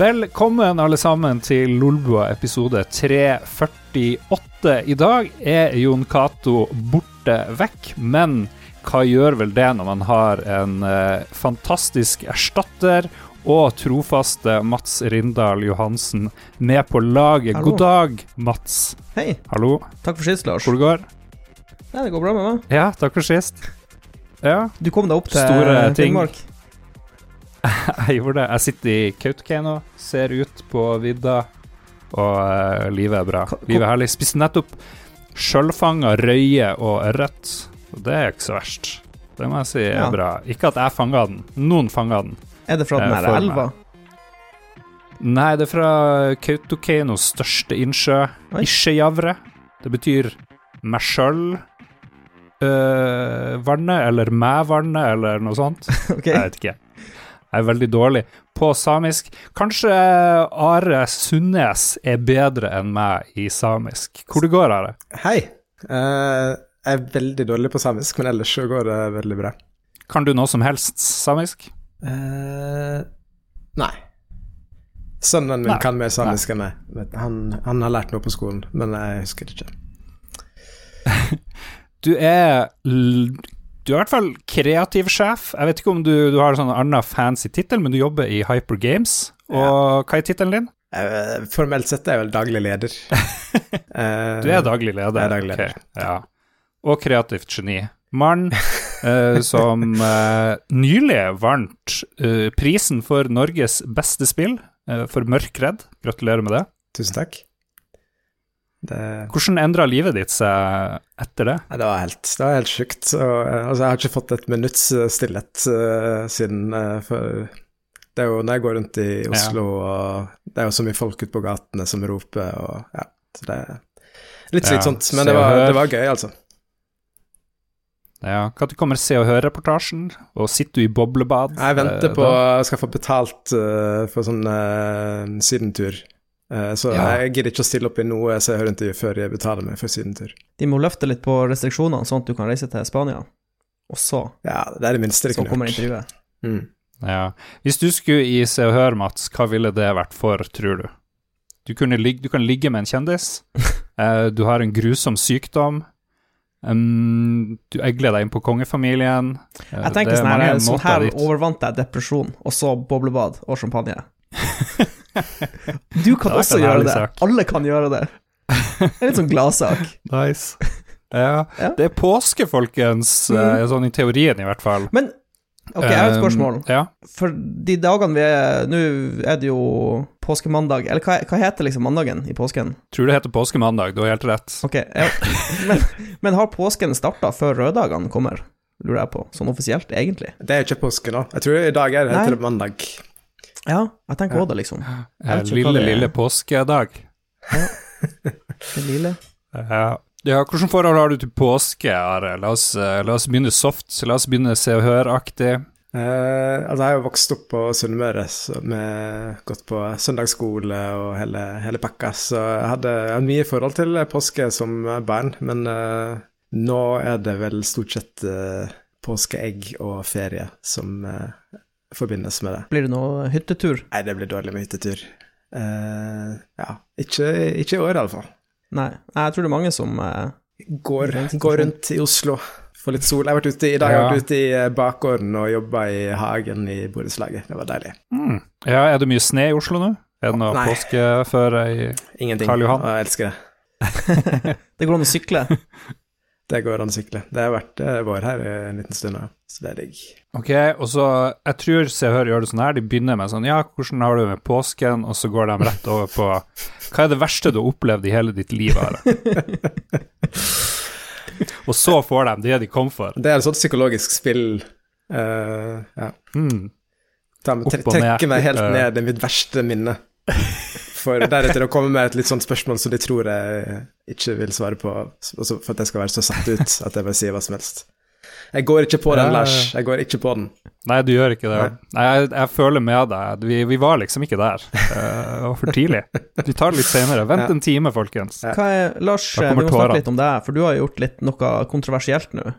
Velkommen alle sammen til Lolbua episode 348. I dag er Jon Cato borte vekk, men hva gjør vel det når man har en eh, fantastisk erstatter og trofaste Mats Rindal Johansen med på laget? Hallo. God dag, Mats. Hei, Hallo, takk for sist, Lars. hvor det går? Nei, det går bra med meg. Ja, takk for sist. Ja, Du kom deg opp til Store ting. Finnmark. jeg gjorde det. Jeg sitter i Kautokeino, ser ut på vidda, og uh, livet er bra. Livet er herlig. Spiste nettopp sjølfanga røye og ørret, det er ikke så verst. Det må jeg si er Ja. bra. Ikke at jeg fanga den, noen fanga den. Er det fra den Eh, her elva? Nei, det er fra Kautokeino's største innsjø. Isjejavre. Det betyr meg sjøl. Uh, vannet, eller meg-vannet, eller noe sånt. okay. Jeg vet ikke. Jeg er veldig dårlig på samisk. Kanskje Are Sundnes er bedre enn meg i samisk. Hvor det går, Are? Hei. Eh, jeg er veldig dårlig på samisk, men ellers så går det veldig bra. Kan du noe som helst samisk? Uh, nei. Sønnen min Nei. kan mer samisk enn meg. Han, han har lært noe på skolen, men jeg husker det ikke. Du er Du er i hvert fall kreativ sjef. Jeg vet ikke om du, du har en sånn annen fancy tittel, men du jobber i Hyper Games. Og hva er tittelen din? Eh, formelt sett er jeg vel daglig leder. Eh, Du er daglig leder. Jeg er daglig leder. Ok, ja. Og kreativt geni. Mann eh, som eh, nylig vant eh, prisen for Norges beste spill eh, for Mørkredd. Gratulerer med det. Tusen takk. Det, Hvordan endra livet ditt seg etter det? Det var helt, det var helt sjukt. Eh, altså, jeg har ikke fått et minutts eh, stillhet uh, siden uh, for Det er jo når jeg går rundt i Oslo, og det er jo så mye folk ute på gatene som roper, og ja. Så det er litt Ja, slitsomt, ja, men det var, det var gøy, altså. Ja, Når kommer Se og Hør-reportasjen? Og sitter du i boblebad? Jeg venter på da? Jeg skal få betalt uh, for sånn sydentur. Eh, så Ja. jeg gidder ikke å stille opp i noe Se og Hør-intervju før jeg betaler meg for sydentur. De må løfte litt på restriksjonene, sånn at du kan reise til Spania. Og så, Ja, det er det minste de så kommer intervjuet. Mm. Ja. Hvis du skulle i Se og Hør, Mats, hva ville det vært for, tror du? Du, kunne ligge, du kan ligge med en kjendis. Eh, du har en grusom sykdom. Um, du egler deg inn på kongefamilien. Eh, Jeg tenker det er sånn her, sånn her overvant jeg depresjon, og så boblebad og champagne. Du kan også en gjøre det. sak. Alle kan gjøre det. Det er litt sånn gladsak. Nice. Ja, Ja. det er påske, folkens. Mm. sånn i teorien, i hvert fall. Men ok, jeg har et Um, spørsmål. ja. For de dagene vi er Nå er det jo påskemandag, eller hva, hva heter liksom mandagen i påsken? Tror det heter påskemandag, du har helt rett. Ok, ja. men, men har påsken starta før røddagene kommer? Lurer jeg på, sånn offisielt, egentlig. Det er jo ikke påske nå. Jeg tror i dag er det Nei. mandag. Ja, jeg tenker òg det, liksom. Vet ikke hva Lille, det lille påskedag. Det lille. Ja. ja, Hvilke forhold har du til påske, Are? La oss, eh, la oss begynne soft. La oss begynne Se og Hør-aktig. Eh, altså, jeg har jo vokst opp på Sunnmøre, med gått på søndagsskole og hele, hele pakka, så jeg hadde, jeg hadde mye forhold til påske som barn, men eh, nå er det vel stort sett eh, påskeegg og ferie som eh, forbindes med det. Blir det noe hyttetur? Nei, det blir dårlig med hyttetur. Uh, ja, ikke, ikke i år i alle fall. Nei, jeg tror det er mange som uh, Går, går rundt i Oslo, får litt sol. Jeg har vært ute i, dag jeg Ja. vært ute i eh, bakgården og jobba i hagen i borettslaget. Det var deilig. Mm. Ja, er det mye snø i Oslo nå? Er det noe Nei. påskeføre i Ingenting. Karl Johan. Ingenting. jeg elsker det. Det går an å sykle. Det går an å sykle. Det har vært eh, vår her i en liten stund ja. så det er digg. Ok, og så Jeg tror Se og Hør gjør det sånn her. De begynner med sånn Ja, hvordan har du det med påsken? Og så går de rett over på Hva er det verste du har opplevd i hele ditt liv, Are? og så får de det de kom for. Det er et sånt psykologisk spill. Uh, ja. Mm. Ta trekke meg helt Eh. ned i mitt verste minne. For deretter å komme med et litt sånt spørsmål som de tror jeg ikke vil svare på, altså for at jeg skal være så satt ut at jeg vil si hva som helst. Jeg går ikke på den, Lars. Jeg går ikke på den. Nei, du gjør ikke det. Nei, jeg, jeg føler med deg. Vi, vi var liksom ikke der. Eh, Det var for tidlig. Vi tar det litt senere. Vent Ja. en time, folkens. Hva er, Lars, eh, vi må snakke litt om deg, for du har gjort litt noe kontroversielt nå.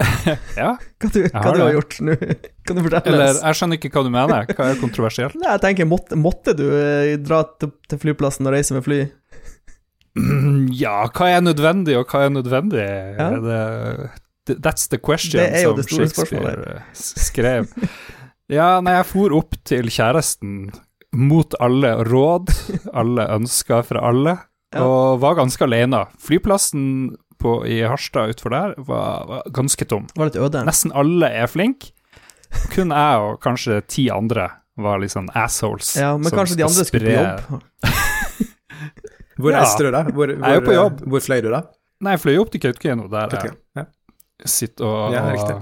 Ja, Hva du, hva du har gjort nå? Kan du fortelle eller oss? jeg skjønner ikke hva du mener. Hva er kontroversielt? Nei, jeg tenker, måtte, måtte du eh, dra til, til flyplassen og reise med fly? Ja, hva er nødvendig, og hva er nødvendig? Ja. Det, that's the question, Det er som Shakespeare eh, skrev. Ja, nei, jeg for opp til kjæresten mot alle råd, alle ønsker fra alle, Ja. og var ganske alene. Flyplassen på, i Harstad utfor der var, var ganske tom. Var litt øde? Nesten alle er flinke. Kun jeg og kanskje ti andre var litt sånn assholes. Ja, men kanskje de andre skulle på jobb? Hvor Ja. reiste du, da? Hvor, hvor, Jeg er jo på jobb. Hvor fløy du, da? Nei, jeg fløy opp til Kautokeino, der jeg Ja. sitter og Ja,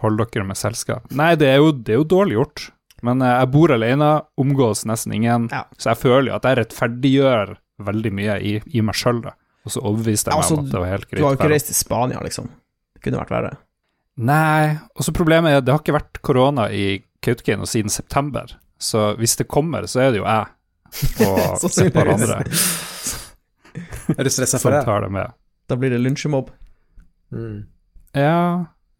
holder dere med selskap. Nei, det er jo, det er jo dårlig gjort. Men eh, jeg bor alene, omgås nesten ingen, Ja. så jeg føler jo at jeg rettferdiggjør veldig mye i, i meg sjøl, da. Og så overbeviste jeg meg Altså, om at det var helt greit. Du har jo ikke reist til Spania, liksom. Det kunne vært verre. Nei, og så problemet er det har ikke vært korona i Kautokeino siden september, så hvis det kommer, så er det jo jeg og et par andre Er du stressa for som det? tar det med. Da blir det lunsjemobb. Mm. Ja,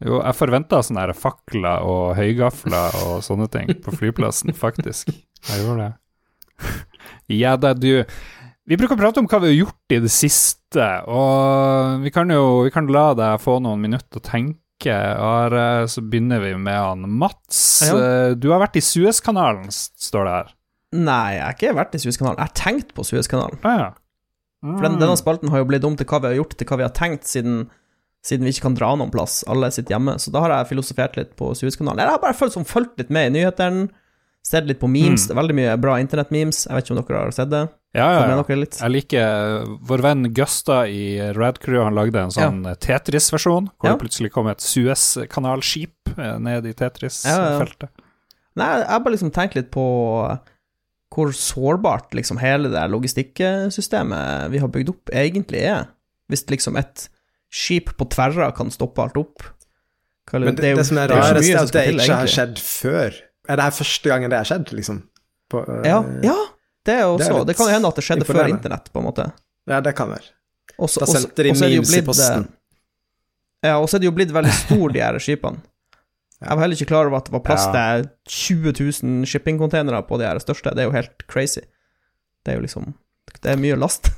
jo, jeg forventa sånne her fakler og høygafler og sånne ting på flyplassen, faktisk. Jeg gjorde det. Ja da, du. Vi bruker å prate om hva vi har gjort i det siste, og vi kan jo vi kan la deg få noen minutter å tenke. Are, så begynner vi med han Mats. Ja. Eh, Du har vært i Suezkanalen, står det her. Nei, jeg har ikke vært i Suezkanalen. Jeg har tenkt på Suezkanalen. Ah, ja. For den, denne spalten har jo blitt om til hva vi har gjort, til hva vi har tenkt, siden, siden vi ikke kan dra noen plass. Alle sitter hjemme. Så da har jeg filosofert litt på Suezkanalen. Eller Jeg har bare følt som fulgt litt med i nyhetene. Sett litt på memes. Mm. Det er veldig mye bra internett-memes. Jeg vet ikke om dere har sett det? Ja, ja, ja. Jeg liker eh, vår venn Gusta i Rad Crew, han lagde en sånn Tetris-versjon, hvor Ja. det plutselig kom et Suez-kanalskip eh, ned i Tetris-feltet. Nei, jeg har bare liksom tenkt litt på hvor sårbart liksom hele det logistikksystemet vi har bygd opp, egentlig er. Hvis liksom et skip på tverra kan stoppe alt opp. Hva- Men det, det, det, som er rarest, er at det ikke har skjedd før. Er det her første gangen det har skjedd, liksom? På, øh, Ja, ja, det er jo Det er Det kan hende at det skjedde før internett, på en måte. ja, det kan være. Også, Da sendte de memes i posten. eh, Ja, og så er det jo blitt veldig stor, de her skipene. Jeg var heller ikke klar over at det var plass Ja. til 20 000 shippingcontainere på de her største. Det er jo helt crazy. Det er jo liksom Det er mye last.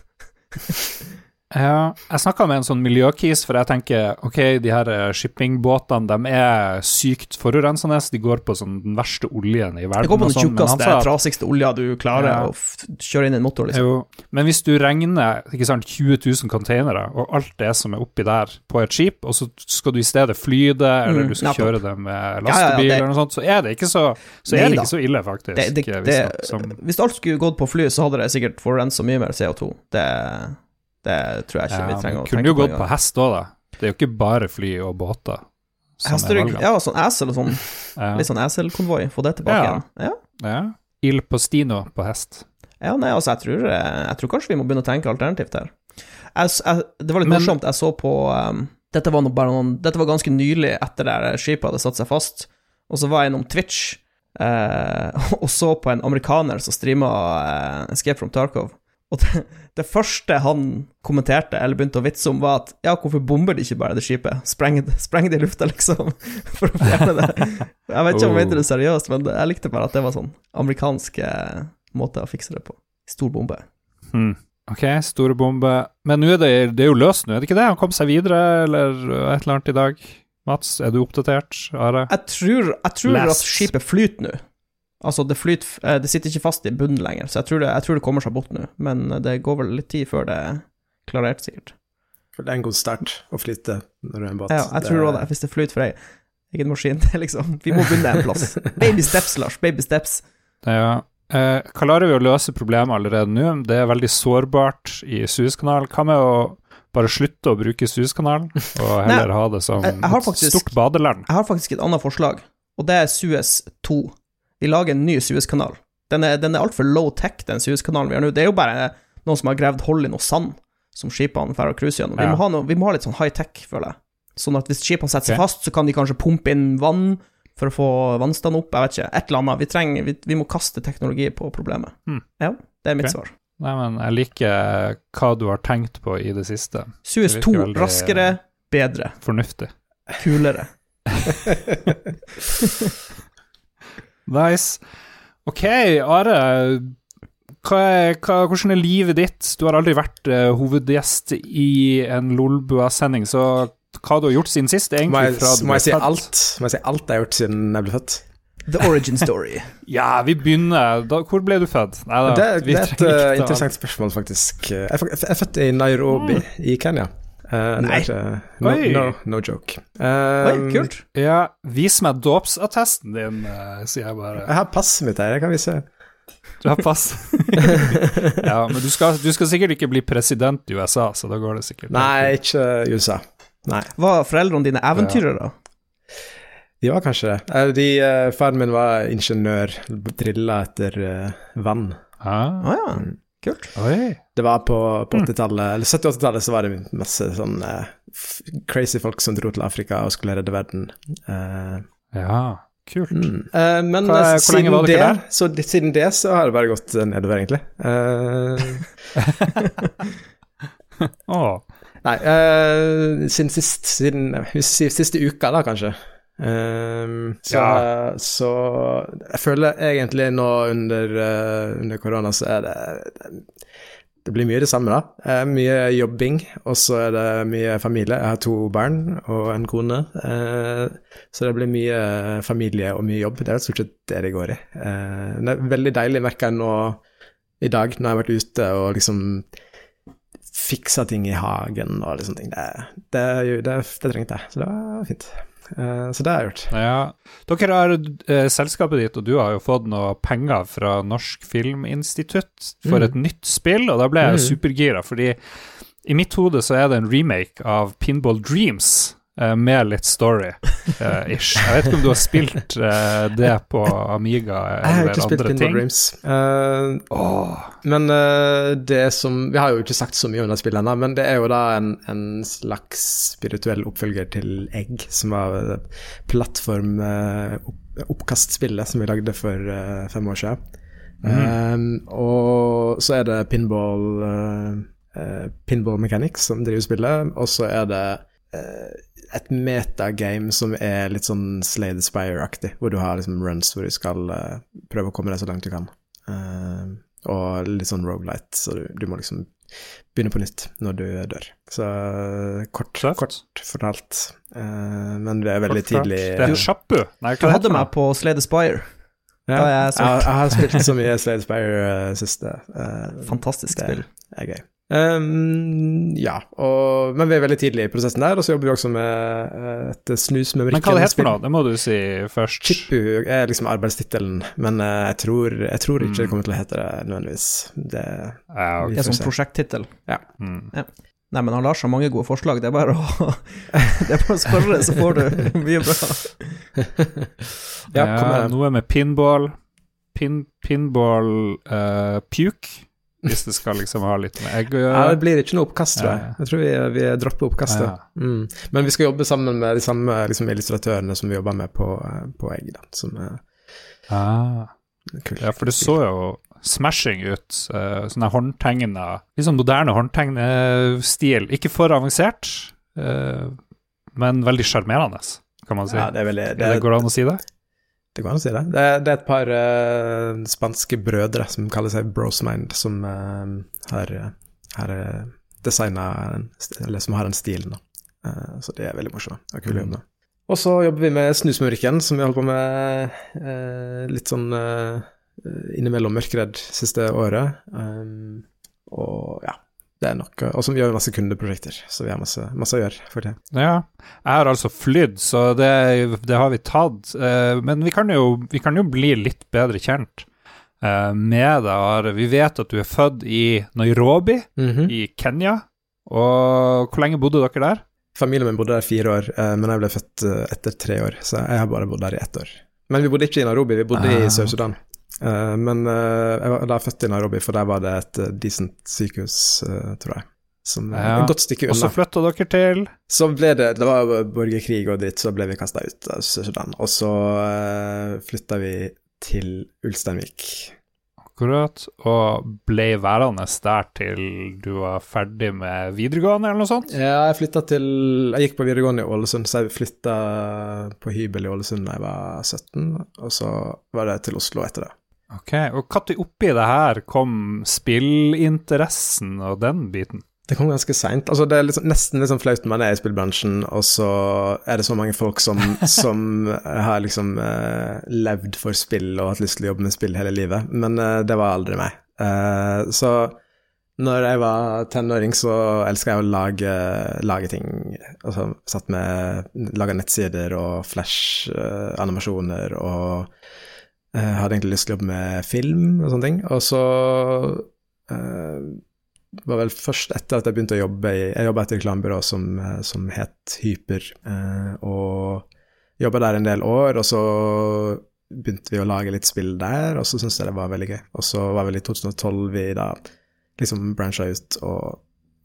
Ja, jeg snakka med en sånn miljøkis, for jeg tenker ok, de her eh, shippingbåtene de er sykt forurensende, de går på sånn den verste oljen i verden. Det går på den sånn, tjukkeste, trasigste olja du klarer Ja. å kjøre inn i en motor, liksom. Jo, men hvis du regner ikke sant, 20 000 containere og alt det som er oppi der på et skip, og så skal du i stedet fly det, eller Mm, du skal kjøre det med Ja, ja, ja, det- eller noe sånt, så er det ikke så, så, Nei er det ikke så ille, faktisk. Det, det, hvis alt skulle gått på fly, så hadde det sikkert forurensa mye mer CO2. Det, det tror jeg ikke ja, vi trenger å kunne tenke jo på gått på hest òg, da. Det er jo ikke bare fly og båter. er Hesterygg, ja, sånn esel og sånn. Ja. Litt sånn eselkonvoi. Få det tilbake Ja. igjen. Ja. ja. Il Postino på hest. Ja, nei, altså, jeg tror, eh, jeg tror kanskje vi må begynne å tenke alternativt her. Jeg, jeg, det var litt Men- morsomt, jeg så på um, dette, var noen, dette var ganske nylig etter det skipet hadde satt seg fast, og så var jeg innom Twitch eh, og så på en amerikaner som streama uh, Escape from Tarkov. Og det, det første han kommenterte, eller begynte å vitse om, var at ja, hvorfor bomber de ikke bare det skipet? Spreng, spreng det i lufta, liksom, for å fjerne det. Jeg vet ikke om jeg mente det seriøst, men jeg likte bare at det var sånn amerikansk eh, måte å fikse det på. Stor bombe. Hmm. Ok, store bombe. Men nå er det, det er jo løst nå, er det ikke det? Han kom seg videre, eller et eller annet i dag? Mats, er du oppdatert? Are? Jeg tror, jeg tror at skipet flyter nå. Altså, det flyter eh, Det sitter ikke fast i bunnen lenger, så jeg tror det, jeg tror det kommer seg bort nå. Men det går vel litt tid før det er klarert, sikkert. For det er en god start å flytte når du er en båt. Ja, jeg tror det var det. Hvis det flyter for ei egen maskin, det liksom Vi må begynne en plass. Baby steps, Lars. Baby steps. Ja. Eh, klarer vi å løse problemet allerede nå? Det er veldig sårbart i Suezkanalen. Hva med å bare slutte å bruke Suezkanalen, og heller ha det som jeg et stort badeland? Jeg har faktisk et annet forslag, og det er Suez 2. Vi lager en ny Suez-kanal. Den er, den er altfor low-tech, den Suez-kanalen vi har nå. Det er jo bare noen som har gravd hull i noe sand, som skipene drar og cruiser gjennom. Vi, Ja. må ha noe, vi må ha litt sånn high-tech, føler jeg. Sånn at hvis skipene setter seg okay. fast, så kan de kanskje pumpe inn vann for å få vannstanden opp. Jeg vet ikke. Et eller annet. Vi, trenger, vi, vi må kaste teknologi på problemet. Hmm. Ja, det er mitt okay. svar. Nei, men jeg liker hva du har tenkt på i det siste. Suez 2, raskere, bedre. Fornuftig. kulere. Nice. OK, Are. Hva er, hva, hvordan er livet ditt? Du har aldri vært uh, hovedgjest i en Lolbua-sending, så hva du har gjort siden sist? Må egentlig jeg, fra du må jeg si født? alt? Må jeg si alt jeg har gjort siden jeg ble født? The origin story. Ja, vi begynner. Da, hvor ble du født? Nei, da, Det, det er et ta- interessant spørsmål, faktisk. Jeg er, jeg er født i Nairobi i Kenya. Eh, er Nei. no, Oi. no, no joke. Oi, Um, kult. Ja, vis meg dåpsattesten din, eh, sier jeg bare. Jeg har passet mitt her, jeg kan vise. Du har pass. ja, men du skal, du skal sikkert ikke bli president i USA, så da går det sikkert. Nei, ikke USA. Nei, Var foreldrene dine eventyrere? de var kanskje det. Eh, De, faren min var ingeniør, drilla etter vann. Ah, Ah, ja, kult. oi. Det var på, på 80-tallet, eller 70-80-tallet, så var det masse sånn uh, crazy folk som dro til Afrika og skulle redde verden. Uh, Ja, kult. Mm. Uh, men Hva- siden det, der? så siden det så har det bare gått nedover, egentlig. Eh, Åh, nei, eh, siden sist Siden siste uka, da, kanskje. Eh, så, Ja. så jeg føler egentlig nå under, eh, under korona så er det Det blir mye det samme, da. Mye jobbing, og så er det mye familie. Jeg har to barn og en kone. uh, så det blir mye familie og mye jobb. Det er stort sett det det går i. Uh, det er veldig deilig, merker jeg nå i dag, når jeg har vært ute og liksom fiksa ting i hagen og liksom ting. Det, det, det, det trengte jeg, så det var fint. Eh, så det har jeg gjort. ja. Dere har eh, selskapet ditt, og du har jo fått noe penger fra Norsk Filminstitutt for Mm. et nytt spill, og da ble jeg Mm. supergira, fordi i mitt hode så er det en remake av Pinball Dreams. Eh, med litt story-ish. jeg vet ikke om du har spilt eh, det på Amiga eller andre ting? Jeg har ikke spilt Pinball? Dreams. Uh, oh. Men uh, det som Vi har jo ikke sagt så mye om det spillet ennå, men det er jo da en, en slags spirituell oppfølger til Egg, som var plattform-oppkastspillet som vi lagde for eh, fem år siden. Um, og så er det pinball eh, eh, Pinball Mechanics som driver spillet, og så er det eh, et metagame som er litt sånn Slay the Spire-aktig, hvor du har liksom runs hvor du skal uh, prøve å komme deg så langt du kan. Uh, og litt sånn rogelight, så du, du må liksom begynne på nytt når du dør. Så eh, kort, kort fortalt. Uh, men det er veldig kort tidlig Det er Sjappu. Du hadde meg på Slay the Spire. Ja, Da er jeg jeg, solgt. jeg har spilt så mye Slade Spire uh, siste. Fantastisk det spill. er gøy. Um, ja, og, men vi er veldig tidlig i prosessen der, og så jobber vi også med eh, et snus med Men hva det heter for noe? Det må du si først. Chippu er liksom arbeidstittelen, men eh, jeg, tror, jeg tror ikke Mm. det kommer til å hete det nødvendigvis. Det, Ja, okay. Det er som sånn Ja. prosjekttittel. Mm. Nei, men han Lars har mange gode forslag. Det er bare å, det er bare å spørre, så får du mye bra. ja, ja det. noe med pinball. Pin, pinball uh, puke, hvis det skal liksom ha litt med egg å Ja, gjøre. det blir ikke noe oppkast, tror jeg. Jeg tror vi, vi dropper oppkastet. Ja. Mm. Men vi skal jobbe sammen med de samme liksom, illustratørene som vi jobber med på, eh, på Egg, da, som er Ah. kult. Ja, for det så jo smashing ut. Uh, sånne håndtegna Litt sånn moderne håndtegnestil. Ikke for avansert, eh, men veldig sjarmerende, kan man si. Ja, det er veldig det, går det an å si det? Det går an å si det. Det er, det er et par uh, spanske brødre som kaller seg Brosmind, som uh, har, har uh, designa Eller som har den stilen, da. Eh, så de er veldig morsomme og kule å jobbe med. Og så jobber vi med Snusmurken, som vi holder på med eh, litt sånn eh, innimellom Mørkredd siste året. Um, og ja, det er nok Og så gjør masse kundeprosjekter, så vi har masse, masse å gjøre for det. Ja. Jeg har altså flydd, så det, det har vi tatt. Eh, men vi kan, jo, vi kan jo bli litt bedre kjent eh, med deg. Vi vet at du er født i Nairobi Mhm. i Kenya. Og hvor lenge bodde dere der? Familien min bodde der fire år, eh, men jeg ble født etter tre år, så jeg har bare bodd der i ett år. Men vi bodde ikke i Nairobi, vi bodde Ah. i Sør-Sudan. Eh, men eh, jeg var da født i Nairobi, for der var det et eh, decent sykehus, eh, tror jeg. Som er Ja. et godt stykke Og så unna. flytta dere til Så ble det Det var borgerkrig og dritt, så ble vi kasta ut av Sør-Sudan. Og så uh, flytta vi til Ulsteinvik. Akkurat. Og ble værende der til du var ferdig med videregående, eller noe sånt? Ja, jeg flytta til Jeg gikk på videregående i Ålesund, så jeg flytta på hybel i Ålesund da jeg var 17, og så var det til Oslo etter det. Ok, Og når oppi det her kom spillinteressen og den biten? Det kom ganske seint. Altså, det er liksom, nesten litt sånn flaut når man er i spillbransjen, og så er det så mange folk som, som har liksom uh, levd for spill og hatt lyst til å jobbe med spill hele livet, men uh, det var aldri meg. Uh, så når jeg var tenåring, så elska jeg å lage, lage ting. Altså satt med Laga nettsider og flash-animasjoner og hadde egentlig lyst til å jobbe med film og sånne ting. Og så var vel først etter at jeg begynte å jobbe i Jeg jobba et reklamebyrå som, eh, som, het Hyper, eh, og jobba der en del år. Og så begynte vi å lage litt spill der, og så syntes jeg det var veldig gøy. Og så var vel i 2012 vi da liksom brancha ut og,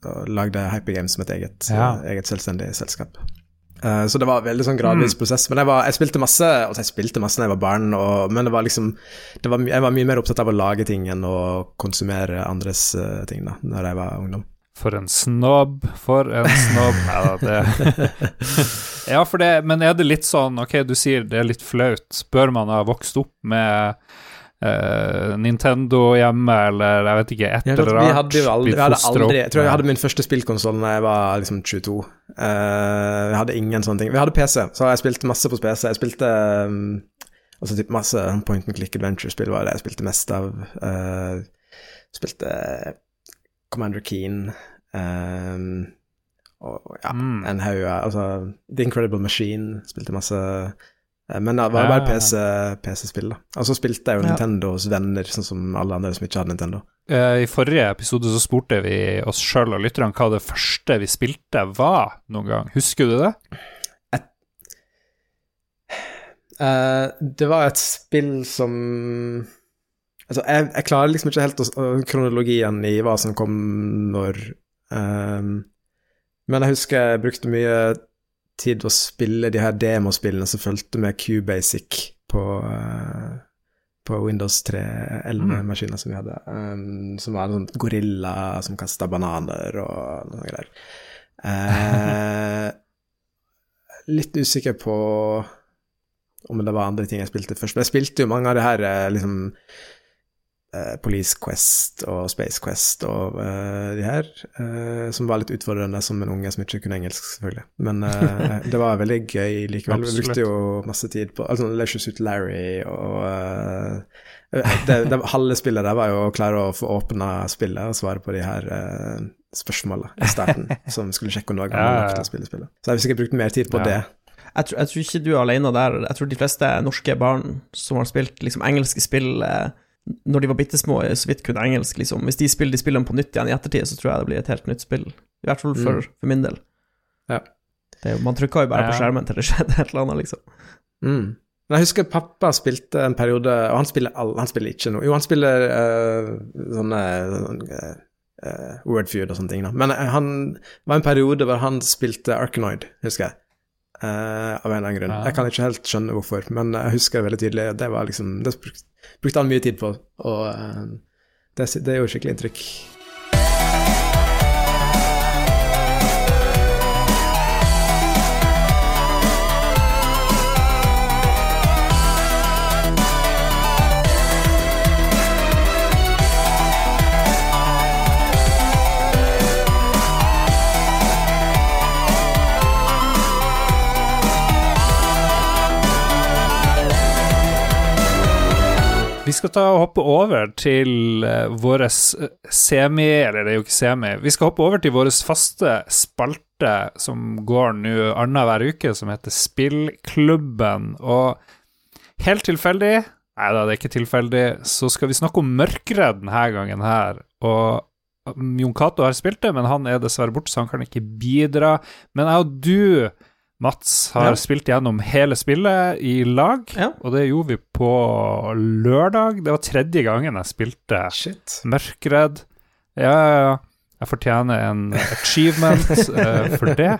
og lagde Hypergames som et eget, ja. eget selvstendig selskap. Uh, så det var veldig sånn gradvis mm. prosess. Men jeg, var, jeg, spilte masse altså jeg spilte masse da jeg var barn, og, men det var liksom det var, Jeg var mye mer opptatt av å lage ting enn å konsumere andres uh, ting da når jeg var ungdom. For en snobb, for en snobb Nei da, det Ja, for det Men er det litt sånn Ok, du sier det er litt flaut. Bør man ha vokst opp med uh, Nintendo hjemme, eller jeg vet ikke, et eller annet. Vi hadde jo aldri, hadde aldri Jeg tror jeg hadde min første spillkonsoll da jeg var liksom 22. Uh, jeg hadde ingen sånne ting. Vi hadde PC, så jeg spilte masse på PC. Jeg spilte um, altså typ masse point and click adventure-spill var det jeg spilte mest av. Uh, spilte Commander Keen. Um, og ja, mm. en haug Altså The Incredible Machine spilte masse Eh, men det var bare PC-spill, PC da. Og så spilte jeg jo Nintendos venner, sånn som alle andre som ikke hadde Nintendo. Uh, I forrige episode så spurte vi oss sjøl og lytterne hva det første vi spilte var noen gang. Husker du det? Et, uh, det var et spill som Altså, jeg, jeg klarer liksom ikke helt å, kronologien i hva som kom når um, Men jeg husker jeg brukte mye tid å spille de her demospillene som fulgte med QBasic på, uh, på Windows 3.11-maskiner mm. som vi hadde. Um, som var en sånn gorilla som kasta bananer og noe greier. Uh, litt usikker på om det var andre ting jeg spilte først. Men jeg spilte jo mange av de her eh, liksom Police Quest og Space Quest og uh, de her, uh, som var litt utfordrende som en unge som ikke kunne engelsk, selvfølgelig. Men det var veldig gøy likevel. Vi brukte jo masse tid på altså, Leisure Suit Larry og det, det, Halve spillet der var jo å klare å få åpna spillet og svare på de her spørsmålene i starten, som skulle sjekke om du var gammel nok til å spille spillet. Så jeg har sikkert brukt mer tid på ja. det. Jeg tror, jeg tror, ikke du er alene der. Jeg tror de fleste norske barn som har spilt liksom, engelske spill, eh, når de var bitte små, så vidt kunne engelsk, liksom. Hvis de spiller de spillene på nytt igjen i ettertid, så tror jeg det blir et helt nytt spill. I hvert fall for, mm. for min del. Ja. Det, man trykka jo bare ja. på skjermen til det skjedde et eller annet, liksom. Mm. Men jeg husker pappa spilte en periode, og han spiller, all, han spiller ikke noe Jo, han spiller uh, sånne uh, Wordfeud og sånne ting, da. Men han var en periode hvor han spilte Arkanoid, husker jeg. Uh, av en eller annen grunn. Ja. Jeg kan ikke helt skjønne hvorfor, men jeg husker det veldig tydelig. Det var liksom Det brukte han mye tid på, og uh, det, det gjorde skikkelig inntrykk. Vi skal ta og hoppe over til uh, vår semi Eller det er jo ikke semi. Vi skal hoppe over til vår faste spalte som går nå annenhver uke, som heter Spillklubben. Og helt tilfeldig Nei da, det er ikke tilfeldig. Så skal vi snakke om Mørkredd denne gangen her. Og Jon Cato har spilt det, men han er dessverre borte, så han kan ikke bidra. Men jeg og du Mats har ja. spilt gjennom hele spillet i lag, ja. og det gjorde vi på lørdag. Det var tredje gangen jeg spilte Shit. Mørkredd. Ja, ja, ja. Jeg fortjener en achievement uh, for det.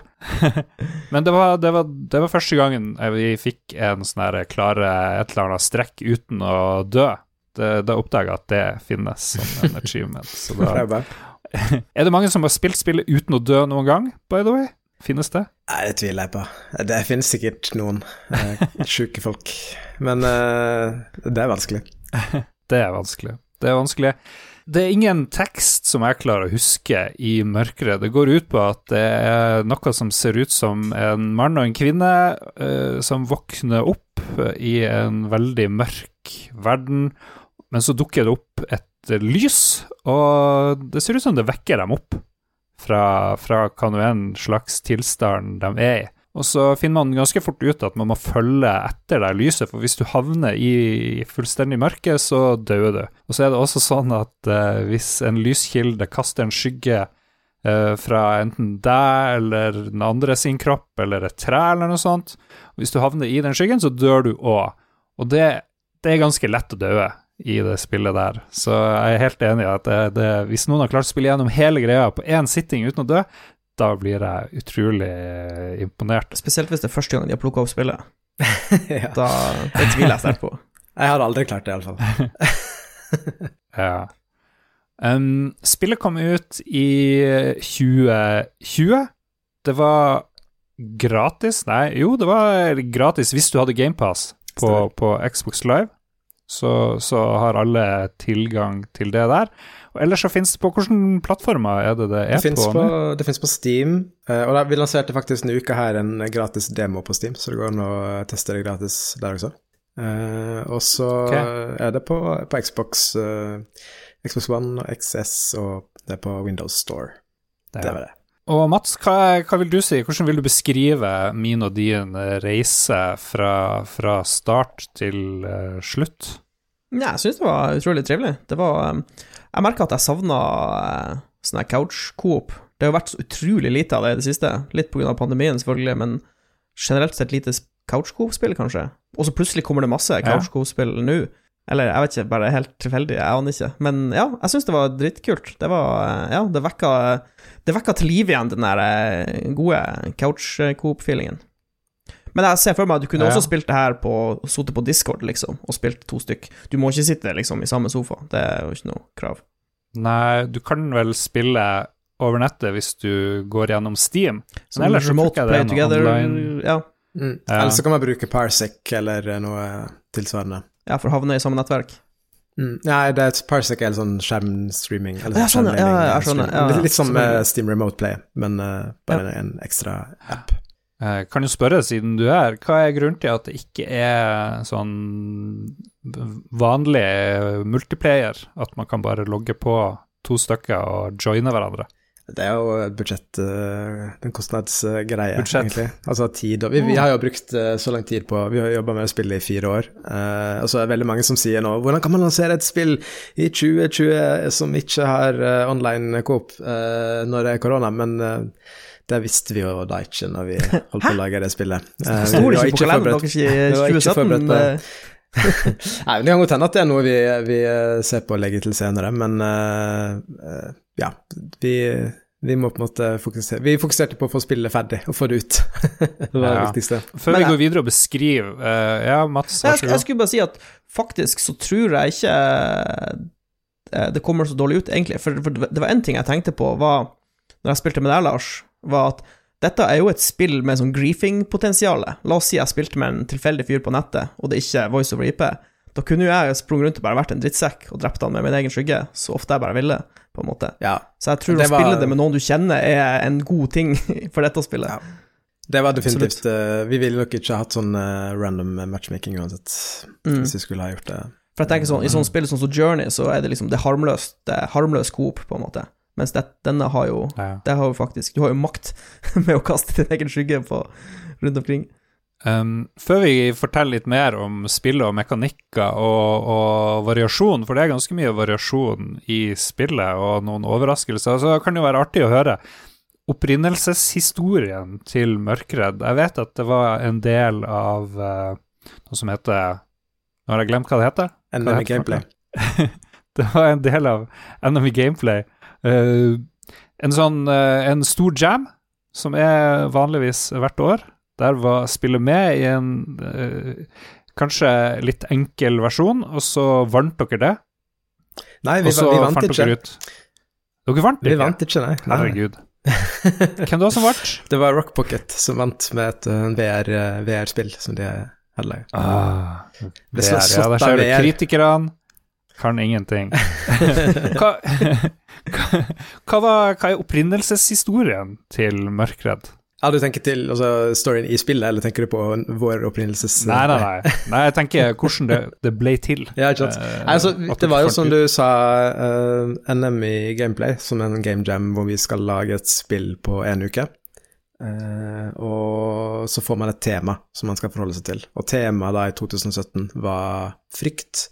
Men det var, det, var, det var, første gangen vi fikk en sånn her klare et eller annet strekk uten å dø. da oppdaga jeg at det finnes som en achievement. Så da, er det mange som har spilt spillet uten å dø noen gang, by the way? Finnes det? Nei, det tviler jeg på. Det finnes sikkert noen uh, sjuke folk. Men eh, det er vanskelig. Det er vanskelig. Det er vanskelig. Det er ingen tekst som jeg klarer å huske i mørket. Det går ut på at det er noe som ser ut som en mann og en kvinne eh, som våkner opp i en veldig mørk verden, men så dukker det opp et lys, og det ser ut som det vekker dem opp fra, fra hva nå enn slags tilstand de er i. Og så finner man ganske fort ut at man må følge etter det lyset, for hvis du havner i fullstendig mørke, så dør du. Og så er det også sånn at eh, hvis en lyskilde kaster en skygge eh, fra enten deg eller den andre sin kropp, eller et tre eller noe sånt, og hvis du havner i den skyggen, så dør du òg. Og det, det er ganske lett å dø i det spillet der. Så jeg er helt enig i at det, det, hvis noen har klart å spille gjennom hele greia på én sitting uten å dø, da blir jeg utrolig eh, imponert. Spesielt hvis det er første gang de har plukka opp spillet. ja. Da, det tviler jeg sterkt på. Jeg har aldri klart det, iallfall. Ja. Um, spillet kom ut i 2020. Det var gratis Nei, jo, det var gratis hvis du hadde GamePass på, på Xbox Live. Så, så har alle tilgang til det der. Og ellers så finnes det på Hvilke plattformer er det det er Det på? på, det finnes på Steam, eh, og da- vi lanserte faktisk denne uka her en gratis demo på Steam, så det går an å teste det gratis der også. Uh, og så okay. er det på, på Xbox, uh, Xbox One og XS, og det er på Windows Store. Det Det var det. Og Mats, hva, hva vil du si? Hvordan vil du beskrive min og din eh, reise fra, fra start til uh, slutt? Ja, jeg syns det var utrolig trivelig. Det var um, Jeg merka at jeg savna uh, sånn her couch-coop. Det har jo vært så utrolig lite av det i det siste. Litt pga. pandemien, selvfølgelig, men generelt sett lite couch-coop-spill, kanskje. Og så plutselig kommer det masse couch-coop-spill nå. Eller jeg vet ikke, bare helt tilfeldig, jeg aner ikke. Men ja, jeg syns det var dritkult. Det var uh, Ja, det vekka Det vekka til liv igjen den der uh, gode couch-coop-feelingen. Men jeg ser for meg at du kunne Ja, ja. også spilt det her på Sittet på Discord, liksom, og spilt to stykk. Du må ikke sitte liksom i samme sofa, det er jo ikke noe krav. Nei, du kan vel spille over nettet hvis du går gjennom Steam. Sånn ellers så remote jeg det play er together, online- ja, Mm. Ja. Eller så kan man bruke Parsec eller noe tilsvarende. Ja, for å havne i samme nettverk. Mm. Nei, det er et Parsec eller sånn skjermstreaming. Eller Ja, sånn, ja, ja, ja, jeg skjønner, ja, ja. Litt, litt som Sånn, eh. Steam Remote Play, men uh, bare en ekstra app. Jeg kan jo spørre, siden du er hva er grunnen til at det ikke er sånn vanlig multiplayer? At man kan bare logge på to stykker og joine hverandre? Det er jo et budsjett eh, En kostnadsgreie, Budsjett. egentlig. Altså tid. Og vi, vi har jo brukt eh, så lang tid på Vi har jobba med å spille i fire år. Uh, og så er det veldig mange som sier nå Hvordan kan man lansere et spill i 2020 som ikke har uh, online coop uh, når det er korona? Men det visste vi jo da ikke når vi holdt på å lage det spillet. Sto vi det ikke på kalenderen deres i vi var ikke 2017? på det. eh, Nei, men Det kan godt hende at det er noe vi, vi ser på å legge til senere, men ja. Vi, vi må på en måte fokusere Vi fokuserte på å få spillet ferdig og få det ut. det var det Ja. viktigste. Før Men vi går videre og beskriver uh, Ja, Mats, Jeg, vær jeg skulle bare si at faktisk så tror jeg ikke eh, det kommer så dårlig ut, egentlig. For, for det var én ting jeg tenkte på, var Når jeg spilte med deg, Lars, var at dette er jo et spill med sånn griefing-potensial. La oss si jeg spilte med en tilfeldig fyr på nettet, og det er ikke voice over IP. Da kunne jo jeg sprunget rundt og bare vært en drittsekk og drept han med min egen skygge, så ofte jeg bare ville, på en måte. Ja, Så jeg tror Det å spille det med noen du kjenner, er en god ting for dette spillet. Ja. det var definitivt uh, Vi ville nok ikke hatt sånn uh, random matchmaking uansett, Mm. hvis vi skulle ha gjort det. For jeg tenker sånn, I sånne spill sånn som Journey, så er det liksom det harmløst, det er harmløs coop, på en måte. Mens det, denne har jo Ja. Det har jo faktisk Du har jo makt med å kaste din egen skygge på rundt omkring. Um, før vi forteller litt mer om spillet og mekanikker og, og variasjon, for det er ganske mye variasjon i spillet og noen overraskelser, så kan det jo være artig å høre opprinnelseshistorien til Mørkredd. Jeg vet at det var en del av uh, noe som heter Nå har jeg glemt hva det heter. NME heter gameplay. det var en del av NME Gameplay. Uh, en sånn uh, En stor jam, som er vanligvis hvert år. Der var spillet med i en eh, kanskje litt enkel versjon, og så vant dere det. Nei, vi, vi vant ikke. dere Dere vant Vi ikke? vant ikke, nei. nei. Herregud. Hvem da som vant? Det var Rock Pocket som vant med et uh, VR, uh, VR-spill som de hadde laget. Ah, Det VR, ja, der ser du VR. kritikerne. Kan ingenting. Hva, hva, hva, var, hva er opprinnelseshistorien til Mørkredd? Ja, du tenker til altså, storyen i spillet, eller tenker du på vår opprinnelses... Nei, nei, nei. nei jeg tenker hvordan det, det ble til. Ja, ikke sant. Uh, altså, det var jo som du sa, uh, NM i gameplay, som en game jam hvor vi skal lage et spill på en uke. Uh, og så får man et tema som man skal forholde seg til. Og temaet da i 2017 var frykt.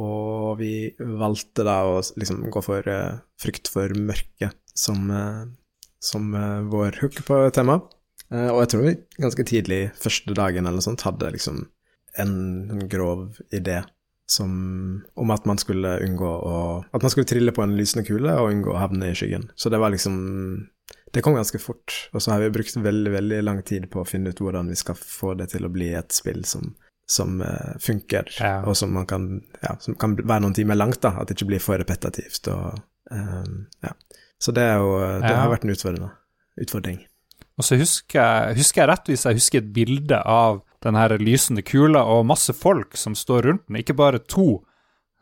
Og vi valgte da å liksom gå for eh, frykt for mørket som, eh, som eh, vår hook på temaet. Eh, og jeg tror vi ganske tidlig, første dagen eller noe sånt, hadde liksom en, grov idé som, om at man skulle unngå å At man skulle trille på en lysende kule og unngå å havne i skyggen. Så det var liksom Det kom ganske fort. Og så har vi brukt veldig, veldig lang tid på å finne ut hvordan vi skal få det til å bli et spill som, som eh, funker, Ja. og som man kan Ja, som kan være noen timer langt, da. At det ikke blir for repetitivt og um, Ja. Så det jo Det Ja. har vært en utfordring. utfordring. Og så husker jeg, husker jeg rett hvis jeg husker et bilde av den her lysende kula og masse folk som står rundt den, ikke bare to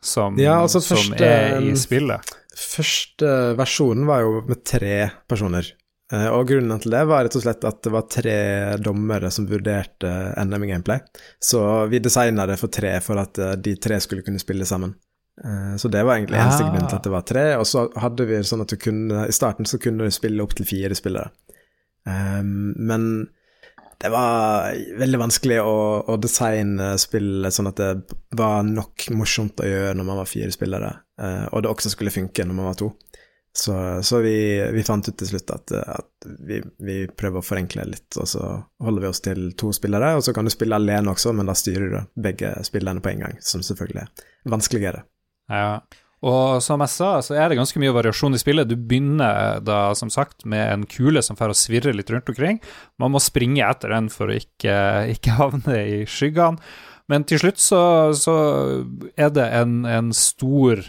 som, Ja, altså som første- er i spillet. Første versjonen var jo med tre personer. Eh, Og grunnen til det var rett og slett at det var tre dommere som vurderte NM gameplay. Så vi designa det for tre for at eh, de tre skulle kunne spille sammen. Eh, Så det var egentlig eneste grunn til at det var tre. Og så hadde vi sånn at du kunne I starten så kunne du spille opptil fire spillere. Um, Men det var veldig vanskelig å, å designe spillet sånn at det var nok morsomt å gjøre når man var fire spillere, uh, og det også skulle funke når man var to. Så, så vi, vi fant ut til slutt at, at vi, vi prøver å forenkle litt, og så holder vi oss til to spillere, og så kan du spille alene også, men da styrer du begge spillerne på en gang, som selvfølgelig er vanskeligere. Ja. Og som jeg sa, så er det ganske mye variasjon i spillet. Du begynner da, som sagt, med en kule som får å svirre litt rundt omkring. Man må springe etter den for å ikke, ikke havne i skyggene. Men til slutt så, så er det en, en stor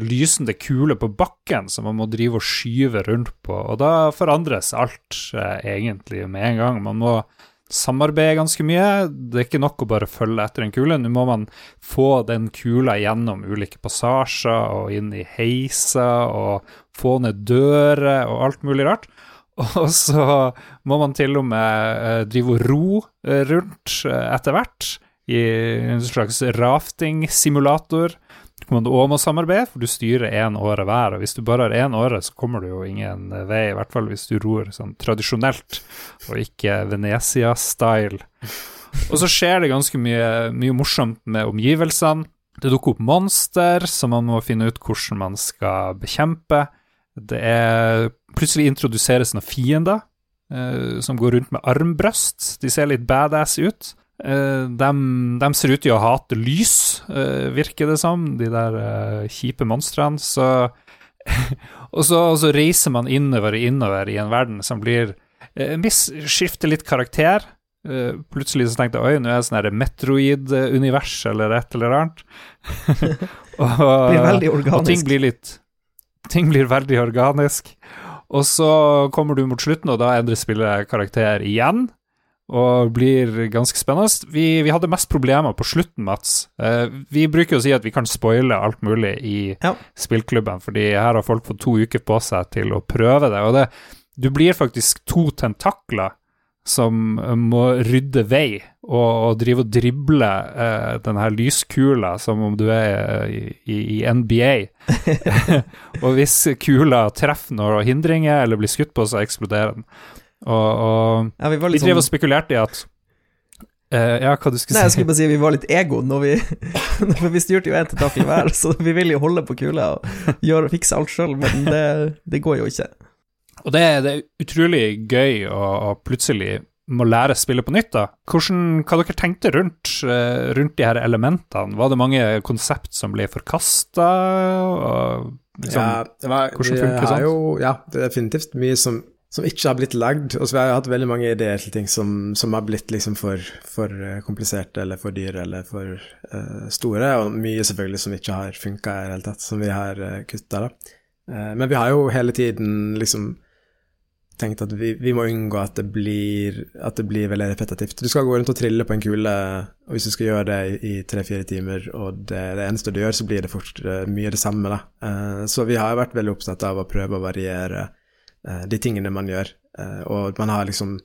lysende kule på bakken som man må drive og skyve rundt på, og da forandres alt eh, egentlig med en gang. Man må samarbeide ganske mye. Det er ikke nok å bare følge etter en kule. Nå må man få den kula gjennom ulike passasjer og inn i heiser og få ned dører og alt mulig rart. Og så må man til og med eh, drive og ro eh, rundt eh, etter hvert i en slags rafting-simulator. Man òg må samarbeide, for du styrer én åre hver. Og hvis du bare har én åre, så kommer du jo ingen vei, i hvert fall hvis du ror sånn tradisjonelt, og ikke Venezia-style. Og så skjer det ganske mye, mye morsomt med omgivelsene. Det dukker opp monster som man må finne ut hvordan man skal bekjempe. Det er Plutselig introduseres noen fiender eh, som går rundt med armbrøst. De ser litt badass ut. Eh, de, de ser ut til å hate lys, eh, virker det som, de der eh, kjipe monstrene. Så og, så og så reiser man innover og innover i en verden som blir en viss skifter litt karakter. Plutselig så tenkte jeg oi, nå er det sånn Metroid-univers eller et eller annet. og, og ting blir litt Ting blir veldig organisk. Og så kommer du mot slutten, og da endrer spillet karakter igjen. Og blir ganske spennende. Vi, vi hadde mest problemer på slutten, Mats. Eh, vi bruker å si at vi kan spoile alt mulig i Ja. spillklubben, fordi her har folk fått to uker på seg til å prøve det. Og det, du blir faktisk to tentakler som eh, må rydde vei og, og drive og drible uh, den her lyskula som om du er i, i, i NBA. og hvis kula treffer noen hindringer eller blir skutt på, så eksploderer den. Og, og Ja, vi var vi drev og sånn spekulerte i at uh, Ja, hva du skulle Nei, jeg skulle bare si vi var litt ego når vi For vi styrte jo én i hver, så vi ville jo holde på kula og gjøre, fikse alt sjøl, men det, det går jo ikke. Og det, det er utrolig gøy å, å plutselig må lære å spille på nytt, da. Hvordan, hva dere tenkte rundt, eh, rundt de her elementene? Var det mange konsept som ble forkasta? Liksom, ja, det var, hvordan funker sånt? Jo, ja, det er definitivt mye som, som ikke har blitt lagd. Og så har jeg hatt veldig mange ideer til ting som, som har blitt liksom for, for eh, kompliserte eller for dyre eller for uh, store, og mye selvfølgelig som ikke har funka i det hele tatt, som vi har uh, kutta, da. Uh, men vi har jo hele tiden liksom tenkt at vi, vi, må unngå at det, blir, at det blir veldig repetitivt. Du skal gå rundt og trille på en kule, og hvis du skal gjøre det i tre-fire timer, og det det eneste du gjør, så blir det fort mye det samme, da. Uh, så vi har vært veldig opptatt av å prøve å variere Eh, de tingene man gjør. Eh, og man har liksom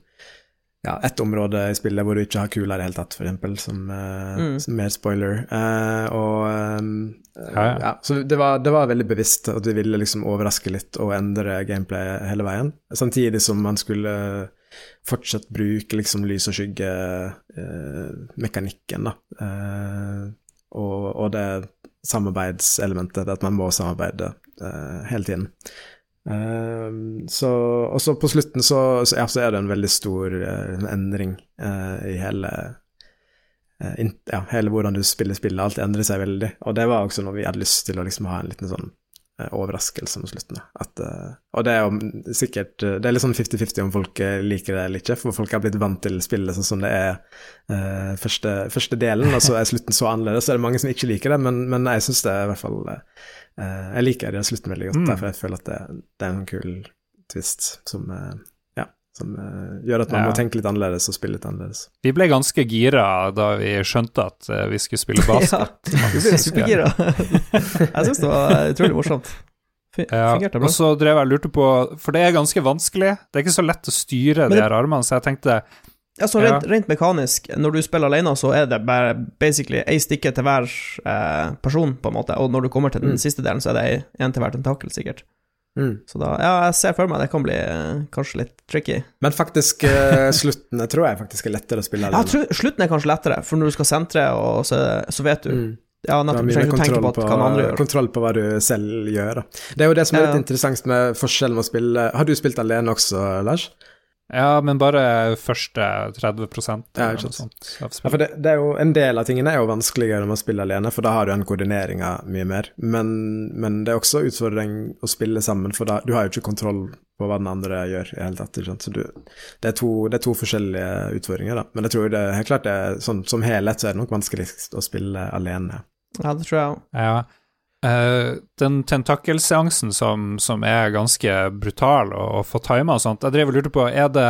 ja, ett område i spillet hvor du ikke har kula i det hele tatt, f.eks., som, uh, mm. som mer spoiler. Og um, ja, ja. ja, Så det var, det var, veldig bevisst at vi ville liksom overraske litt og endre gameplay hele veien. Samtidig som man skulle fortsatt bruke liksom lys og skygge-mekanikken, da. Og, og, det samarbeidselementet, at man må samarbeide hele tiden. Uh, så, og så på slutten så, så, ja, så, er det en veldig stor uh, endring uh, i hele uh, in, ja, hele hvordan du spiller spillet. Alt endrer seg veldig. Og det var også noe vi hadde lyst til å liksom ha en liten sånn overraskelse mot slutten. At, og det er jo sikkert Det er litt sånn 50-50 om folk liker det eller ikke, for folk har blitt vant til spillet sånn som det er første, første, delen, og så er slutten så annerledes. Så er det mange som ikke liker det, men, men jeg syns det er i hvert fall jeg liker den slutten veldig godt, mm. for jeg føler at det, det, er en kul twist som, uh, ja, som uh, gjør at man ja. må tenke litt annerledes og spille litt annerledes. Vi ble ganske gira da vi skjønte at vi skulle spille basket. ja, vi ble supergira. jeg syns det var utrolig morsomt. Ja, og så drev jeg og lurte på For det er ganske vanskelig. Det er ikke så lett å styre det, de her armene, så jeg tenkte Altså rent, rent, mekanisk, når du spiller alene, så er det bare basically ei stikke til hver eh, person, på en måte, og når du kommer til den mm. siste delen, så er det én til hver tentakel, sikkert. Mm. Så da, ja, jeg ser for meg det kan bli eh, kanskje litt tricky. Men faktisk, eh, slutten tror jeg faktisk er lettere å spille alene. Ja, tror, slutten er kanskje lettere, for når du skal sentre, og så, så vet du mm. Ja, nettopp. Du trenger ikke tenke på, hva andre gjør. Kontroll på hva du selv gjør, da. Det er jo det som er litt ja. interessant med forskjellen med å spille Har du spilt alene også, Lars? Ja, men bare første 30 ja, ikke sant. Ja, for det, det, er jo, En del av tingene er jo vanskeligere når man spiller alene, for da har du den koordineringa mye mer. Men, men, det er også utfordring å spille sammen, for da, du har jo ikke kontroll på hva den andre gjør i hele tatt. Så du, det, er to, det, er to, forskjellige utfordringer, da. Men jeg tror det helt klart det er sånn som helhet så er det nok vanskeligst å spille alene. Ja, det tror jeg òg. Ja. Uh, den tentakelseansen som, som, er ganske brutal å få tima og sånt, jeg drev og lurte på, er det,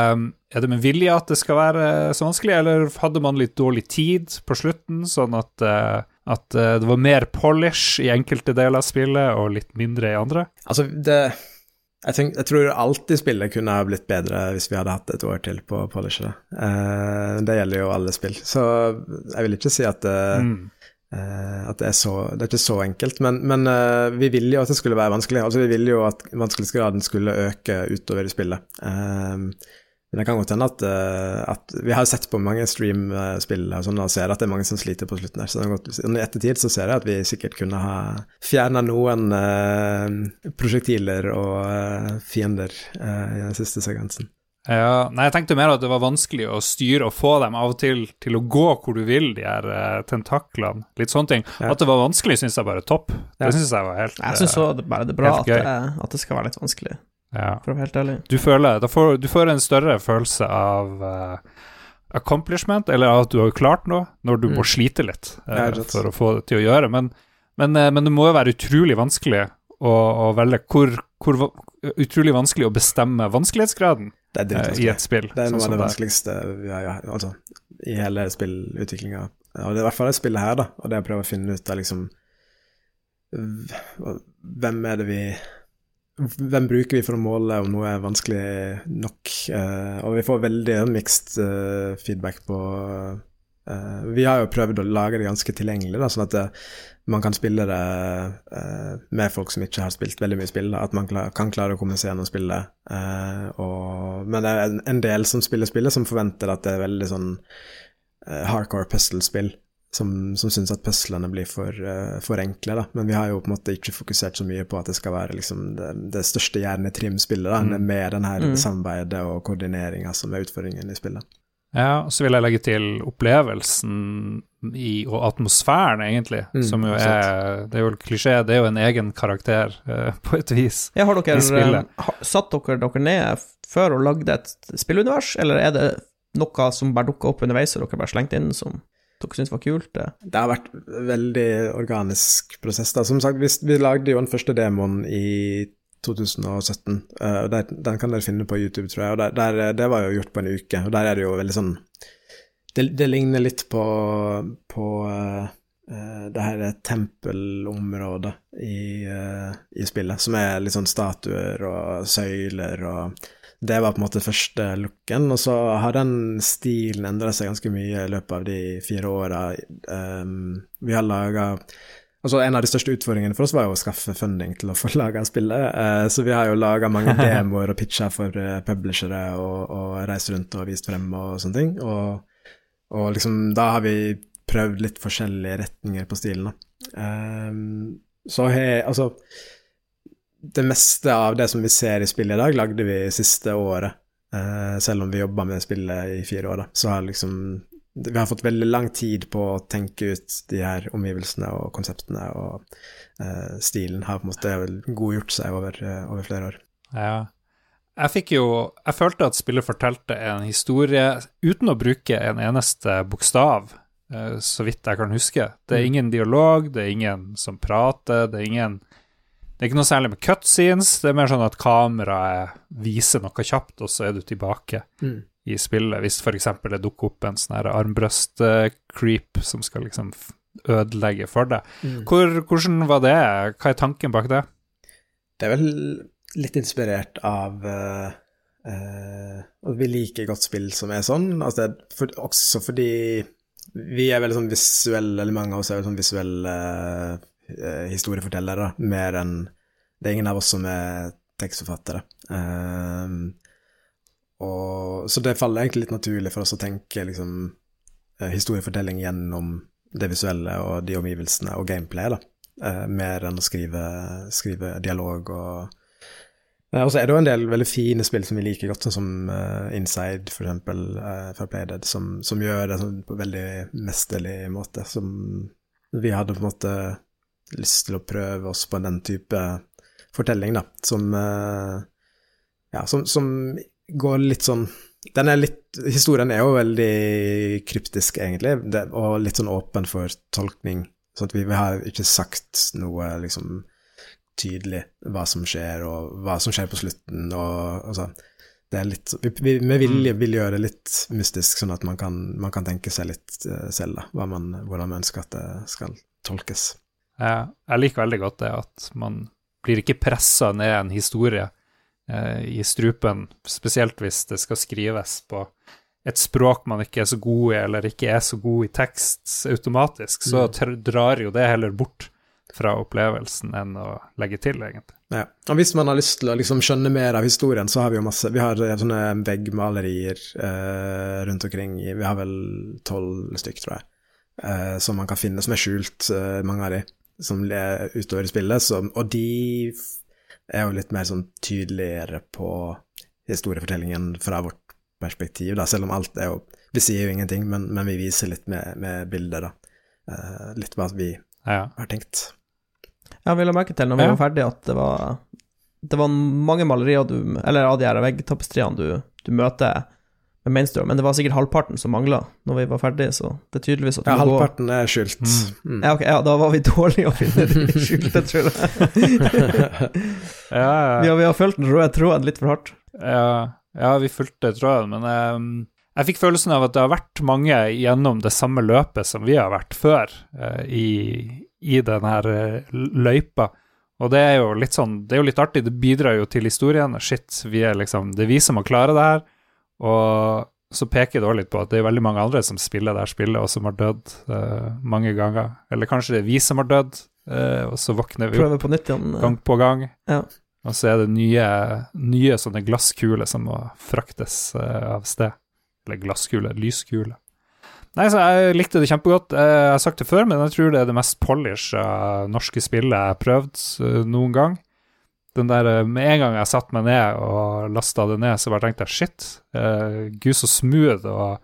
er det, med vilje at det skal være så vanskelig, eller hadde man litt dårlig tid på slutten, sånn at, uh, at uh, det var mer polish i enkelte deler av spillet og litt mindre i andre? Altså, det jeg, tenk, jeg, tror alltid spillet kunne ha blitt bedre hvis vi hadde hatt et år til på å polishe det. det gjelder jo alle spill, så jeg vil ikke si at mm Uh, at det er, så, det er ikke så enkelt. Men, men uh, vi ville jo at det skulle være vanskelig. Altså Vi ville jo at vanskelighetsgraden skulle øke utover i spillet. Uh, men det kan godt hende at, at, Vi har sett på mange stream-spill og sånn, og ser at det er mange som sliter på slutten her. Så i ettertid så ser jeg at vi sikkert kunne ha fjerna noen prosjektiler og fiender i den siste sekvensen. Ja, nei, jeg tenkte mer at det var vanskelig å styre og få dem av og til til å gå hvor du vil, de her uh, tentaklene. Litt sånne ting. Ja. At det var vanskelig, syns jeg bare topp. Ja. Det syns jeg var helt Jeg syns uh, bare det er bra at det, at det, skal være litt vanskelig, ja. for å være helt ærlig. Du føler får, Du får en større følelse av uh, accomplishment, eller at du har klart noe, når du mm. må slite litt for å få det til å gjøre. Men, men, men det må jo være utrolig vanskelig å, å velge hvor, hvor, Utrolig vanskelig å bestemme vanskelighetsgraden det er uh, i et spill. Det er noe sånn av det vanskeligste ja, ja, altså, i hele spillutviklinga. Og det er i hvert fall det spillet her, da, og det å prøve å finne ut av liksom Hvem er det vi Hvem bruker vi for å måle om noe er vanskelig nok? Uh, og vi får veldig mixed uh, feedback på uh, Vi har jo prøvd å lage det ganske tilgjengelig, da, sånn at det, man kan spille det uh, med folk som ikke har spilt veldig mye spill. At man klar, kan klare å kommunisere gjennom spillet. Uh, og, men det er en, en, del som spiller spillet, som forventer at det er veldig sånn hardcore puzzle-spill. Som, som syns at puzzlene blir for, for, enkle, da. Men vi har jo på en måte ikke fokusert så mye på at det skal være liksom det, det største hjernetrimspillet, da, mm. med den her mm. samarbeidet og koordineringa som er utfordringen i spillet. Ja, så vil jeg legge til opplevelsen i, og atmosfæren, egentlig, Mm, som jo er Det er jo klisjé, det er jo en egen karakter, uh, på et vis. Ja, har dere I spillet. eh, ha- satt dere dere ned før og lagde et spillunivers, eller er det noe som bare dukka opp underveis, og dere bare slengte inn som dere syntes var kult? Det? Det har vært veldig organisk prosess. da. Som sagt, vi, vi lagde jo den første demoen i 2017. Uh, der, Den kan dere finne på YouTube, tror jeg. og der, der, Det var jo gjort på en uke. og Der er det jo veldig sånn Det, det ligner litt på, på eh, eh, det her tempelområdet i, uh, i spillet, som er litt sånn statuer og søyler og det var på en måte første looken, og så har den stilen endra seg ganske mye i løpet av de fire åra. Um, vi har laga Altså, en av de største utfordringene for oss var jo å skaffe funding til å få laga spillet, eh, så vi har jo laga mange demoer og pitcher for eh, publishere og, og reist rundt og vist frem og sånne ting, og, og liksom da har vi prøvd litt forskjellige retninger på stilen, da. Um, så har Altså det meste av det som vi ser i spillet i dag, lagde vi siste året. Eh, selv om vi jobba med spillet i fire år, da. Så har liksom Vi har fått veldig lang tid på å tenke ut de her omgivelsene og konseptene, og uh, stilen har på en måte godgjort seg over, uh, over flere år. Ja. Jeg fikk jo Jeg følte at spillet fortalte en historie uten å bruke en eneste bokstav, uh, så vidt jeg kan huske. Det er Mm. ingen dialog, det er ingen som prater, det er ingen Det er ikke noe særlig med cutscenes, det er mer sånn at kameraet viser noe kjapt, og så er du tilbake i spillet, hvis f.eks. det dukker opp en sånn armbrøst-creep som skal liksom ødelegge for deg. Mm. Hvor, hvordan var det? Hva er tanken bak det? Det er vel litt inspirert av uh, uh, vi liker godt spill som er sånn. Altså er for, også fordi vi er veldig sånn visuelle, eller mange av oss er veldig sånn visuelle uh, historiefortellere, mer enn Det er ingen av oss som er tekstforfattere. Eh, og, så det faller egentlig litt naturlig for oss å tenke liksom, eh, historiefortelling gjennom det visuelle og de omgivelsene og gameplay, da. Eh, mer enn å skrive, skrive dialog og Eh, Og så er det jo en del veldig fine spill som vi liker godt, sånn som eh, Inside, for eksempel, uh, fra Playdead, som, som gjør det sånn på veldig mesterlig måte. Som vi hadde på en måte lyst til å prøve oss på den type fortelling, da, som eh, Ja, som, som går litt sånn den er litt Historien er jo veldig kryptisk, egentlig, det, og litt sånn åpen for tolkning. Så at vi, vi har ikke sagt noe liksom tydelig hva som skjer, og hva som skjer på slutten, og altså Det er litt Vi, vi med vilje vil gjøre det litt mystisk, sånn at man kan, man kan tenke seg litt eh, selv, da, man, hvordan man ønsker at det skal tolkes. Jeg liker veldig godt det at man blir ikke pressa ned en historie i strupen, spesielt hvis det skal skrives på et språk man ikke er så god i, eller ikke er så god i tekst automatisk, så Mm. drar jo det heller bort fra opplevelsen enn å legge til, egentlig. Ja. Og hvis man har lyst til å liksom skjønne mer av historien, så har vi jo masse Vi har eh, sånne veggmalerier eh, rundt omkring Vi har vel tolv stykk, tror jeg, eh, som man kan finne, som er skjult, eh, mange av de, som er utover i spillet. Så, og de er jo litt mer sånn tydeligere på historiefortellingen fra vårt perspektiv, da, selv om alt er jo Vi sier jo ingenting, men, men vi viser litt med, med bilder, da. Uh, litt hva vi Ja. har tenkt. Ja, vi la merke til når vi Ja. var ferdige, at det var Det var mange malerier du Eller av de her veggtapestriene du, du møter med mainstream, men det var sikkert halvparten som mangla når vi var ferdige, så det er tydeligvis at du Ja, må gå halvparten er skyldt. Mm. ja, ok, ja, da var vi dårlige å finne de skjulte, tror jeg. Ja, Vi har, vi har fulgt den røde tråden litt for hardt. Ja, ja, vi fulgte tråden, men ehm, jeg fikk følelsen av at det har vært mange gjennom det samme løpet som vi har vært før, uh, i, i den her eh, løypa. Og det er jo litt sånn, det er jo litt artig, det bidrar jo til historien. Shit, vi er liksom, det er vi som har klart det her. Og så peker det dårlig litt på at det er veldig mange andre som spiller det spillet, og som har dødd uh, mange ganger. Eller kanskje det er vi som har dødd, uh, og så våkner vi opp på nytt igjen. gang på gang. Ja. Og så er det nye, nye sånne glasskuler som må fraktes uh, av sted. Eller glasskuler, lyskuler. Nei, så jeg likte det kjempegodt. Jeg har sagt det før, men jeg tror det er det mest polisha norske spillet jeg har prøvd noen gang. Den der, eh, Med en gang jeg satte meg ned og lasta det ned, så bare tenkte jeg shit, Uh, gud så smooth og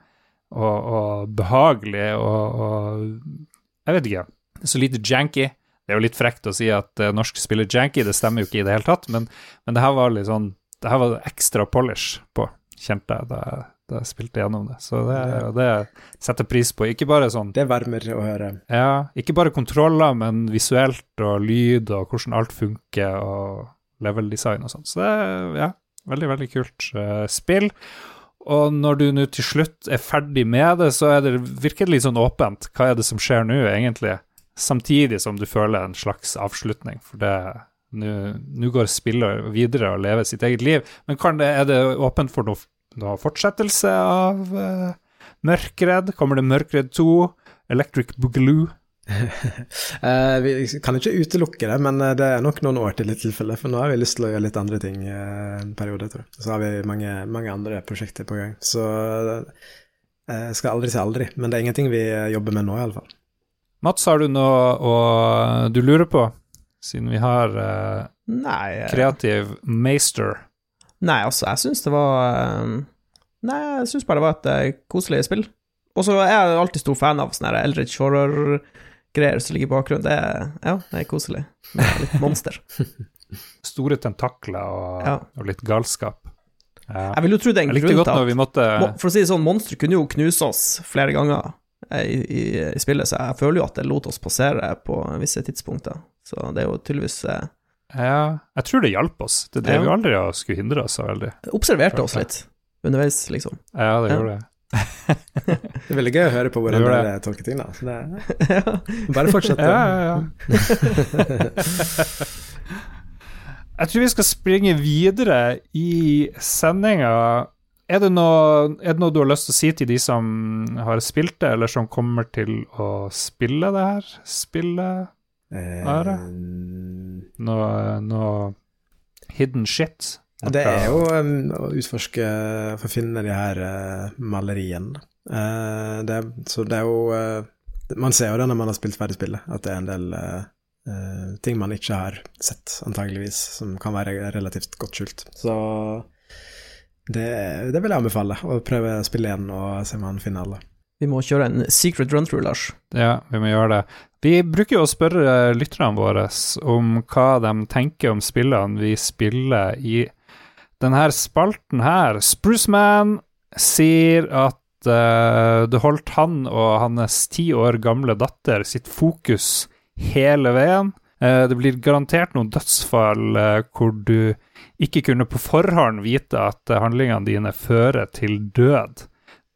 og, og behagelig og, og Jeg vet ikke. Så lite janky. Det er jo litt frekt å si at uh, norsk spiller janky, det stemmer jo ikke i det hele tatt, men, men det her var litt sånn Det her var ekstra polish på, kjente jeg da, da jeg spilte gjennom det. Så det, det setter jeg pris på. Ikke bare sånn Det varmer å høre. Ja, ikke bare kontroller, men visuelt og lyd og hvordan alt funker, og level-design og sånn. Så det er ja, veldig, veldig kult uh, spill. Og når du nå til slutt er ferdig med det, så er det, virkelig litt sånn åpent. Hva er det som skjer nå, egentlig? Samtidig som du føler en slags avslutning, for det nå går spillet videre og lever sitt eget liv. Men det, er det åpent for noe, noe fortsettelse av uh, Mørkredd? Kommer det Mørkredd 2? Electric Boogaloo? Uh, vi kan ikke utelukke det, men det er nok noen år til i tilfelle. For nå har vi lyst til å gjøre litt andre ting uh, en periode, tror jeg. Så har vi mange, mange andre prosjekter på gang. Så jeg skal aldri si aldri, men det er ingenting vi jobber med nå, iallfall. Mats, har du noe du lurer på? siden vi har uh, nei, eh, kreativ meister? Nei, altså, jeg syns det var Nei, jeg syns bare det var et koselig spill. Og så er jeg alltid stor fan av sånne Eldridge horror-greier som ligger i bakgrunnen. Det er, ja, det er koselig. Med litt monster. Store tentakler og, ja. og litt galskap. Ja. Jeg vil jo tro det er en grunn til at måtte... For å si det sånn, monstre kunne jo knuse oss flere ganger i, i, i, spillet, så jeg føler jo at det lot oss passere på visse tidspunkter. Så det er jo tydeligvis eh, Ja, jeg tror det hjalp oss. Det drev jo aldri og skulle hindre oss så veldig. Observerte oss litt underveis, liksom. Ja, det gjorde det. Det er veldig gøy å høre på hvordan dere tolker ting, da. Så det, bare fortsett. ja, ja, ja. jeg tror vi skal springe videre i sendinga. Er er det noe du har lyst til å si til de som har spilt det, eller som kommer til å spille det her Spille Hva er? Noe, noe hidden shit? Det er jo um, å utforske For å finne de her uh, maleriene. Uh, det, så det er jo uh, Man ser jo det når man har spilt ferdig spillet, at det er en del ting man ikke har sett, antageligvis, som kan være relativt godt skjult. Så det, det vil jeg anbefale. Å prøve å spille igjen og se om man finner alle. Vi må kjøre en secret run-through, Lars. Ja, vi må gjøre det. Vi bruker jo å spørre lytterne våre om hva de tenker om spillene vi spiller i denne spalten her. Spruceman sier at uh, det holdt han og hans ti år gamle datter sitt fokus hele veien. Uh, det blir garantert noen dødsfall uh, hvor du ikke kunne på forhånd vite at handlingene dine fører til død.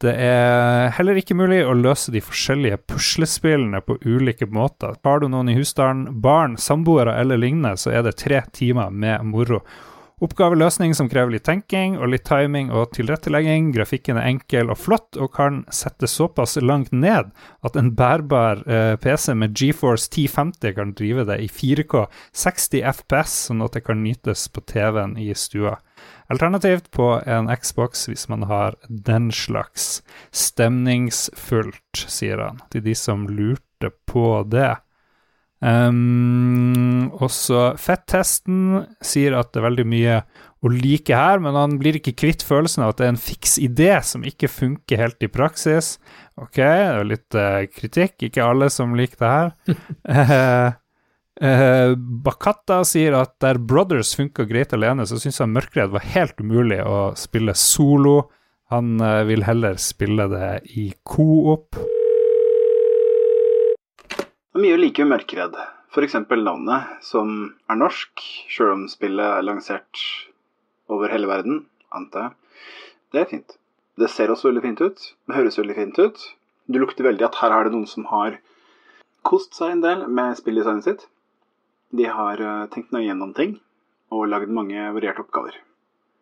Det er heller ikke mulig å løse de forskjellige puslespillene på ulike måter. Har du noen i husstanden, barn, samboere eller lignende, så er det tre timer med moro. Oppgaveløsning som krever litt tenking og litt timing og tilrettelegging. Grafikken er enkel og flott og kan settes såpass langt ned at en bærbar eh, PC med GeForce 1050 kan drive det i 4K 60 FPS, sånn at det kan nytes på TV-en i stua. Alternativt på en Xbox hvis man har den slags. Stemningsfullt, sier han, til de som lurte på det. Um, også Fettesten sier at det er veldig mye å like her, men han blir ikke kvitt følelsen av at det er en fiks idé som ikke funker helt i praksis. Ok, det er litt uh, kritikk, ikke alle som liker det her. uh, uh, Bakata sier at der Brothers funka greit alene, så syns han Mørkredd var helt umulig å spille solo. Han vil heller spille det i co-op. Er mye like mørkredd. F.eks. navnet, som er norsk, sjøl om spillet er lansert over hele verden, antar jeg. Det er fint. Det ser også veldig fint ut. Det høres veldig fint ut. Du lukter veldig at her er det noen som har kost seg en del med spilldesignet sitt. De har eh, tenkt nøye gjennom ting og lagd mange varierte oppgaver.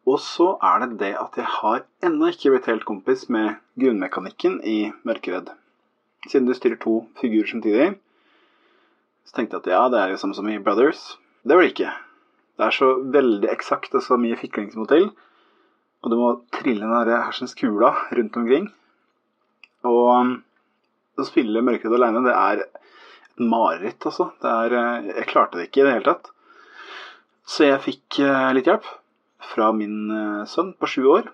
Og så er det det at jeg har ennå ikke blitt helt kompis med grunnmekanikken i Mørkeredd. Siden du styrer to figurer samtidig, så tenkte jeg at ja, det er samme som i Brothers. Det var det ikke. Det er så veldig eksakt og så mye fikling som må til. Og du må trille den der hersens kula rundt omkring. Og um, å spille Mørkredd aleine, det er et mareritt, altså. Eh, jeg klarte det ikke i det hele tatt. Så jeg fikk eh, litt hjelp fra min eh, sønn på sju år.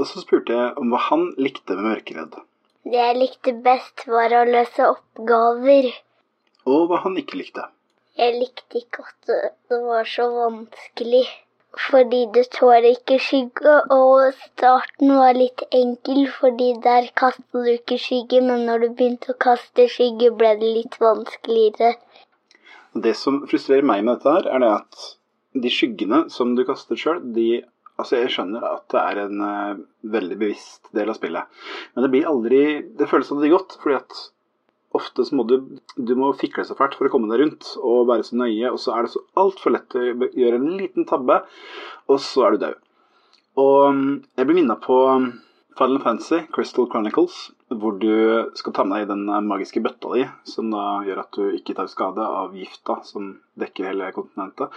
Og så spurte jeg om hva han likte med Mørkeredd. Det jeg likte best, var å løse oppgaver. Og hva han ikke likte. Jeg likte ikke at det- var så vanskelig. Fordi det tåler ikke skygge, og starten var litt enkel, fordi der kastet du ikke skygge, men når du begynte å kaste skygge, ble det litt vanskeligere. Det som frustrerer meg med dette, her, er det at de skyggene som du kaster sjøl, de Altså, jeg skjønner at det er en uh, veldig bevisst del av spillet, men det blir aldri Det føles aldri godt, fordi at ofte så må du Du må fikle så fælt for å komme deg rundt og være så nøye, og så er det så altfor lett å gjøre en liten tabbe, og så er du død. Og mm, jeg blir minna på mm, Final Fantasy, Crystal Chronicles, hvor du skal ta med deg den eh, magiske bøtta di, som da gjør at du ikke tar skade av gifta som dekker hele kontinentet.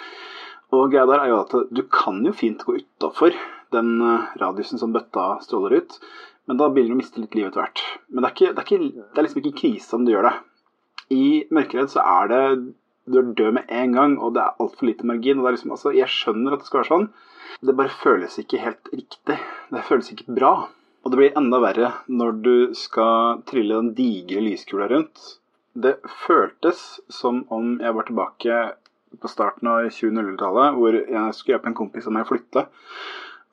Og greia der er jo at du kan jo fint gå utafor den eh, radiusen som bøtta stråler ut, men da begynner du å miste litt liv etter hvert. Men det er, ikke, det, er ikke, det er liksom ikke krise om du gjør det. I Mørkeredd så er det Du er død med en gang, og det er altfor lite margin. og det er liksom, altså, Jeg skjønner at det skal være sånn, det bare føles ikke helt riktig. Det føles ikke bra. Og det blir enda verre når du skal trille den digre lyskula rundt. Det føltes som om jeg var tilbake på starten av 2000-tallet, hvor jeg skulle hjelpe en kompis av meg å flytte.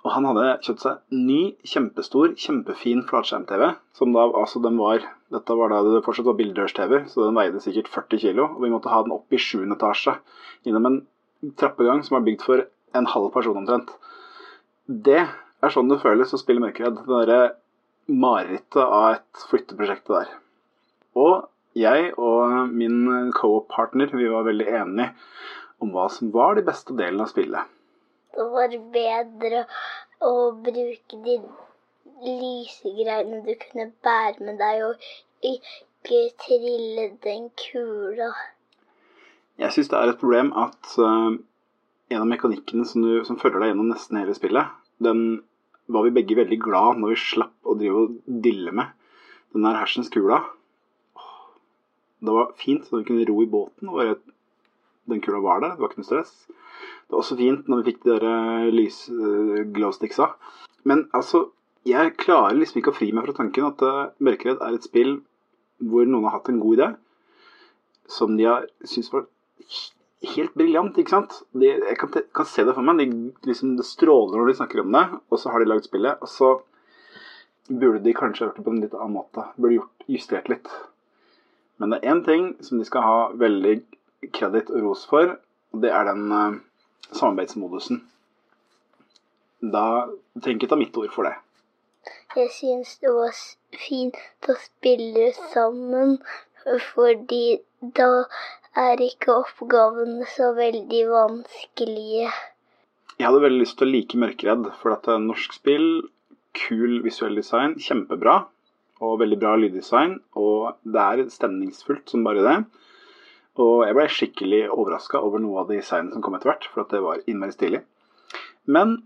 Og han hadde kjøpt seg ny, kjempestor, kjempefin flatskjerm-TV. Som da, altså den var Dette var da det fortsatt var bildørs-TV, så den veide sikkert 40 kg. Og vi måtte ha den opp i 7. etasje gjennom en trappegang som er bygd for en halv person omtrent. Det er sånn det føles å spille Mørkeredd. Det derre marerittet av et flytteprosjekt der. Og jeg og min co-partner vi var veldig enige om hva som var de beste delene av spillet. Det var bedre å bruke de lysegreiene du kunne bære med deg, og ikke trille den kula. Jeg syns det er et problem at uh, en av mekanikkene som, du, som følger deg gjennom nesten hele spillet, den var vi begge veldig glad når vi slapp å drive og dille med. Den der hersens kula. Det var fint så vi kunne ro i båten, og bare den kula var der. Det var ikke noe stress. Det var også fint når vi fikk de der lys uh, glowsticksa. Men altså, jeg klarer liksom ikke å fri meg fra tanken at uh, Mørkeredd er et spill hvor noen har hatt en god idé, som de har syntes var helt briljant, ikke sant? De, jeg kan, kan, se det for meg. De, liksom, det stråler når de snakker om det, og så har de lagd spillet. Og så burde de kanskje gjort det på en litt annen måte. Burde gjort, justert litt. Men det er én ting som de skal ha veldig kreditt og ros for, det er den uh, samarbeidsmodusen. Da trenger ikke ta mitt ord for det. Jeg syns det var fint å spille sammen, fordi da er ikke oppgavene så veldig vanskelige. Jeg hadde veldig lyst til å like Mørkeredd, for dette det er norsk spill, kul visuell design, kjempebra, og veldig bra lyddesign, og det er stemningsfullt som bare det. Og jeg ble skikkelig overraska over noe av designet som kom etter hvert, for at det var innmari stilig. Men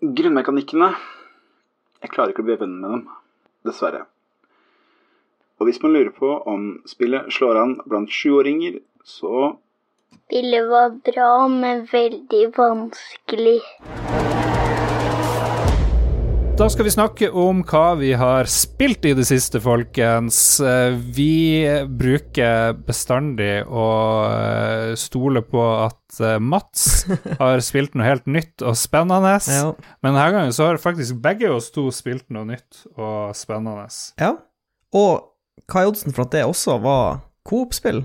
grunnmekanikkene Jeg klarer ikke å bli venn med dem, dessverre. Og hvis man lurer på om spillet slår an blant sjuåringer, så Spillet var bra, men veldig vanskelig. Da skal vi snakke om hva vi har spilt i det siste, folkens. Vi bruker bestandig å eh, stole på at eh, Mats har spilt noe helt nytt og spennende. Ja. Men denne gangen så har faktisk begge oss to spilt noe nytt og spennende. ja. Og er oddsen for at det også var Coop-spill?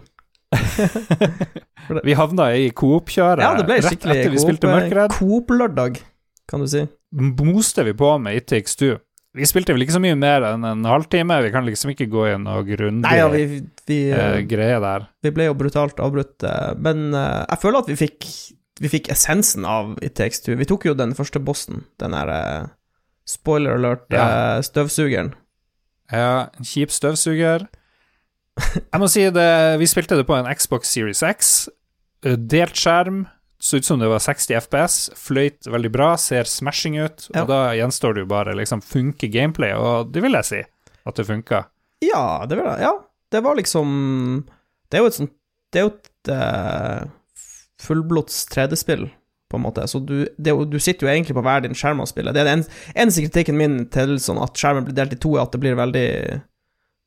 Vi havna i Coop-kjøret Ja, det ble rett etter vi spilte Mørkeredd. Coop-lørdag, kan du si. Moste vi på med It Takes Two. Vi spilte vel ikke så mye mer enn en halvtime, vi kan liksom ikke gå inn og grundig ja, vi, vi, eh, greie der. vi ble jo brutalt avbrutt, eh, men uh, jeg føler at vi fikk, vi fikk essensen av It Takes Two. Vi tok jo den første bossen, den derre uh, spoiler alert, Ja. Ja, kjip støvsuger. Jeg må si det, vi spilte det på en Xbox Series X. Delt skjerm. Så ut som det var 60 FPS. Fløyt veldig bra, ser smashing ut. Ja. Og da gjenstår det jo bare liksom funke gameplay, og det vil jeg si at det funka. Ja, det vil jeg. ja, det var liksom Det er jo et sånt Det er jo et uh, fullblods 3D-spill, på en måte. Så du, det, du sitter jo egentlig på hver din skjerm og spiller. Det er den eneste kritikken min til sånn at skjermen blir delt i to, er at det blir veldig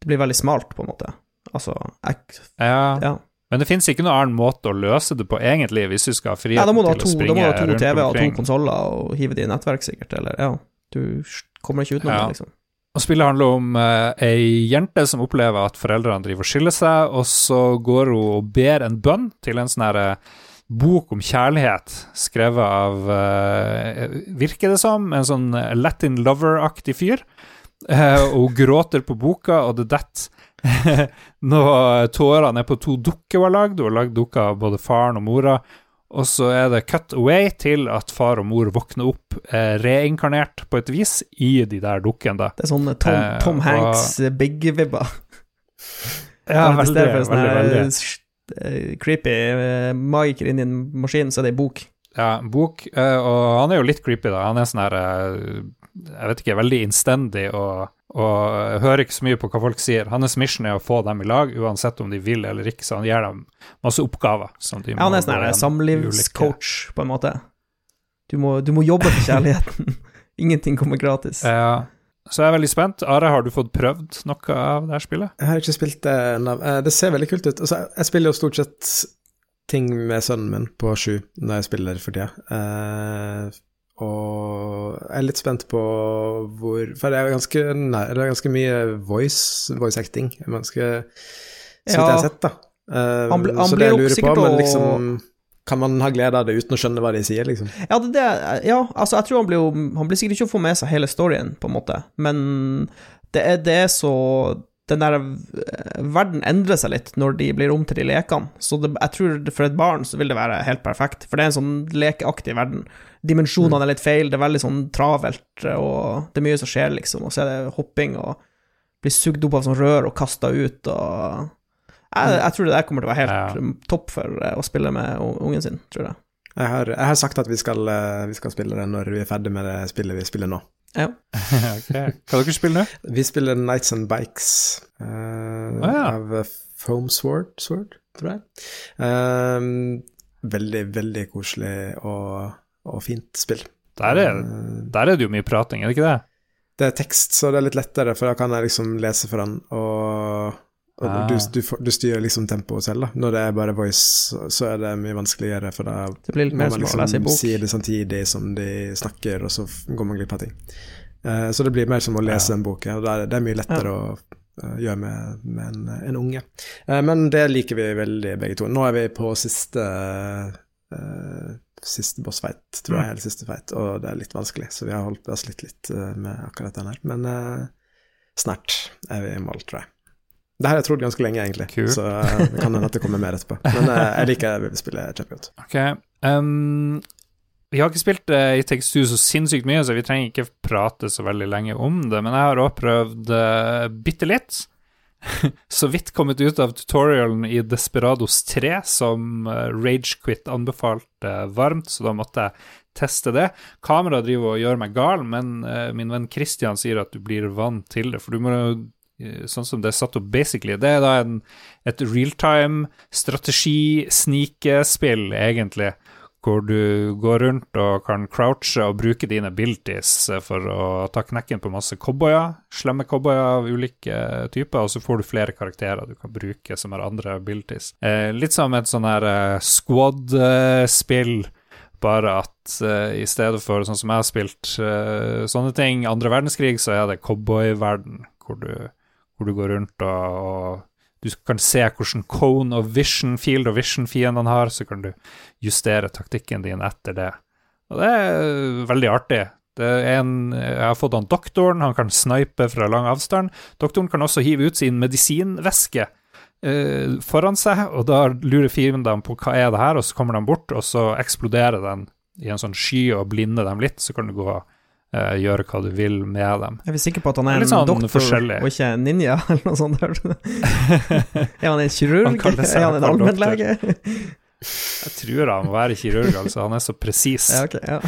Det blir veldig smalt, på en måte. Altså jeg, Ja. Ja. Men det finnes ikke noen annen måte å løse det på, egentlig, hvis du skal ha frihet til du ha til to, da må du ha to rundt TV-er og to omkring. konsoller og hive det i nettverk, sikkert. Eller ja, du kommer ikke utenom Ja. det, liksom. Og spillet handler om uh, ei jente som opplever at foreldrene driver og skiller seg, og så går hun og ber en bønn til en sånn her eh, bok om kjærlighet, skrevet av uh, Virker det som en sånn Latin lover-aktig fyr. Uh, og hun gråter på boka, og det detter noe tårene er på to dukker hun har lagd. Hun har lagd dukker av både faren og mora. Og så er det cut away til at far og mor våkner opp eh, reinkarnert på et vis i de der dukkene. Det er sånn Tom, Eh, Tom Hanks og... Big-vibber. Ja, veldig, veldig, veldig. eh, creepy eh, magiker inni en maskin, så er det ei bok. Ja, bok. eh, og han er jo litt creepy, da. Han er sånn her eh, Jeg vet ikke, veldig innstendig og, og hører ikke så mye på hva folk sier. Hans mission er å få dem i lag, uansett om de vil eller ikke, så han gir dem masse oppgaver. Som de Ja, han er sånn samlivscoach, på en måte. Du må, du må jobbe for kjærligheten. Ingenting kommer gratis. Ja, så jeg er veldig spent. Are, har du fått prøvd noe av det her spillet? Jeg har ikke spilt det ennå. Eh, Det ser veldig kult ut. Altså, jeg spiller jo stort sett ting med sønnen min på sju når jeg spiller for tida. Og jeg er litt spent på hvor For det er ganske, nei, det er ganske mye voice, voice acting. Ganske, så vidt jeg har sett, da. Uh, Han ble, han så det jeg lurer på, men liksom Kan man ha glede av det uten å skjønne hva de sier, liksom? Ja, det, det, ja, altså, jeg tror han blir jo Han blir sikkert ikke å få med seg hele storyen, på en måte, men det er, det er så Den der eh, verden endrer seg litt når de blir om til de lekene, så det, jeg tror for et barn så vil det være helt perfekt, for det er en sånn lekeaktig verden. Dimensjonene er litt feil, det er veldig sånn travelt, og det er mye som skjer, liksom, og så er det hopping og blir sugd opp av sånn rør og kasta ut, og jeg, jeg tror det der kommer til å være helt Ja. mm, topp for eh, å spille med ungen sin, tror jeg. Jeg har, jeg har sagt at vi skal, eh, vi skal spille det når vi er ferdig med det spillet vi spiller nå. Ja. ok. Hva dere spiller nå? Vi spiller Nights and Bikes eh, ja. av eh, Foam Sword, Sword tror jeg. Um, veldig, veldig koselig og, og fint spill. Der er, Eh, der er det jo mye prating, er det ikke det? det er tekst, så det er litt lettere, for da kan jeg liksom lese for og, og Ah. du, du, du styrer liksom tempoet selv, da. Når det er bare voice, så- er det mye vanskeligere, for da Det må man liksom si det samtidig som de snakker, og så går man glipp av ting. Uh, så det blir mer som å lese Ja. en bok, ja, og da er det, det er mye lettere å uh, gjøre med, med en, en unge. Uh, men det liker vi veldig, begge to. Nå er vi på siste Siste bossfight, tror jeg, Mm. eller siste fight, og det er litt vanskelig, så vi har holdt oss litt, litt med akkurat den her. Men snart er vi i mål, tror jeg. Det har jeg trodd ganske lenge, egentlig, Kult. så eh, det kan hende at det kommer mer etterpå. Men eh, jeg liker spillet kjempegodt. Okay. Um, vi har ikke spilt uh, i Takes Two så sinnssykt mye, så vi trenger ikke prate så veldig lenge om det, men jeg har også prøvd uh, bitte litt. så vidt kommet ut av tutorialen i Desperados 3, som Ragequit anbefalte varmt, så da måtte jeg teste det. Kameraet driver og gjør meg gal, men min venn Christian sier at du blir vant til det, for du må jo Sånn som det er satt opp basically, det er da en, et realtime strategi-snikespill, egentlig, hvor du går rundt og kan crouche og bruke dine abilities for å ta knekken på masse cowboyer, slemme cowboyer av ulike typer, og så får du flere karakterer du kan bruke som har andre abilities. Eh, litt som et sånn her eh, squad-spill, bare at eh, i stedet for sånn som jeg har spilt eh, sånne ting, andre verdenskrig, så er det cowboyverden, hvor du, hvor du går rundt og, og du kan se hvordan cone of vision, field of vision fiendene har, så kan du justere taktikken din etter det. Og det er veldig artig. Er en, jeg har fått han doktoren, han kan snipe fra lang avstand. Doktoren kan også hive ut sin medisinveske eh, foran seg, og da lurer fiendene på hva er det her, og så kommer de bort, og så eksploderer den i en sånn sky og blinder dem litt, så kan du gå og eh, gjøre hva du vil med dem. Jeg Er sikre på at han er er en sånn doktor og ikke en ninja, eller noe sånt? er han en kirurg? Han er han en allmennlege? Jeg tror han må være kirurg, altså. Han er så presis. ja, okay, ja.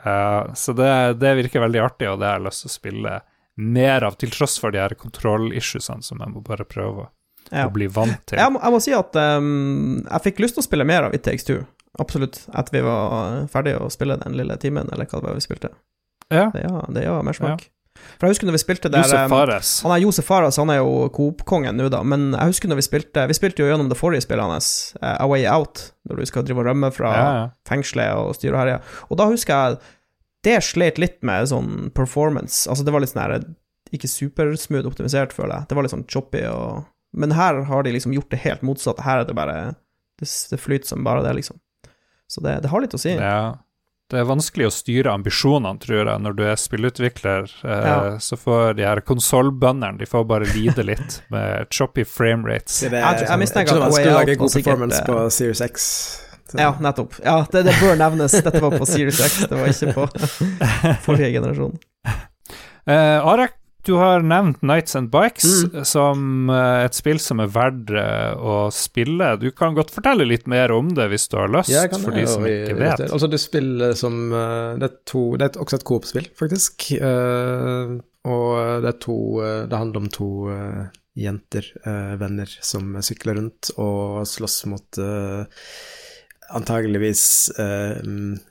uh, så det, det virker veldig artig, og det har jeg lyst til å spille mer av, til tross for de her kontroll-issuesene som jeg må bare prøve ja. å bli vant til. Jeg, må, jeg må si at um, jeg fikk lyst til å spille mer av It Takes Two. Absolutt. Etter vi var ferdige å spille den lille timen, eller hva det var vi spilte. Ja. Det, ja, det gjør mersmak. For jeg husker når vi spilte der Josef eh, Fares. Han er Josef Fares, han er jo Coop-kongen nå, da, men jeg husker når vi spilte Vi spilte jo gjennom det forrige spillet hans, uh, A Way Out, når du skal drive og rømme fra Ja, ja. fengselet og styre og herje. Og da husker jeg det slet litt med sånn performance. Altså, det var litt sånn her Ikke supersmooth optimisert, føler jeg. Det var litt sånn choppy og Men her har de liksom gjort det helt motsatt. Her er det bare Det, det flyter som bare det, liksom. Så det, det har litt å si. Ja. Det er vanskelig å styre ambisjonene, tror jeg, når du er spillutvikler. Eh, Ja. Så får de her konsollbøndene De får bare lide litt med choppy frame rates. Det er, Jeg tror- jeg mistenker at Way Out god performance eh, på Series X. Så- Ja, nettopp. Ja, det, det bør nevnes. Dette var på Series X, det var ikke på forrige generasjon. Eh, Arek, du har nevnt Nights and Bikes Mm. som eh, et spill som er verdt eh, å spille. Du kan godt fortelle litt mer om det hvis du har lyst, Ja, for det, de som ikke i- vet. Altså, du spiller som eh, Det er, to, det er også et Coop-spill, faktisk. Uh, og det to Det handler om to uh, jenter, uh, venner, som sykler rundt og slåss mot uh, antageligvis eh,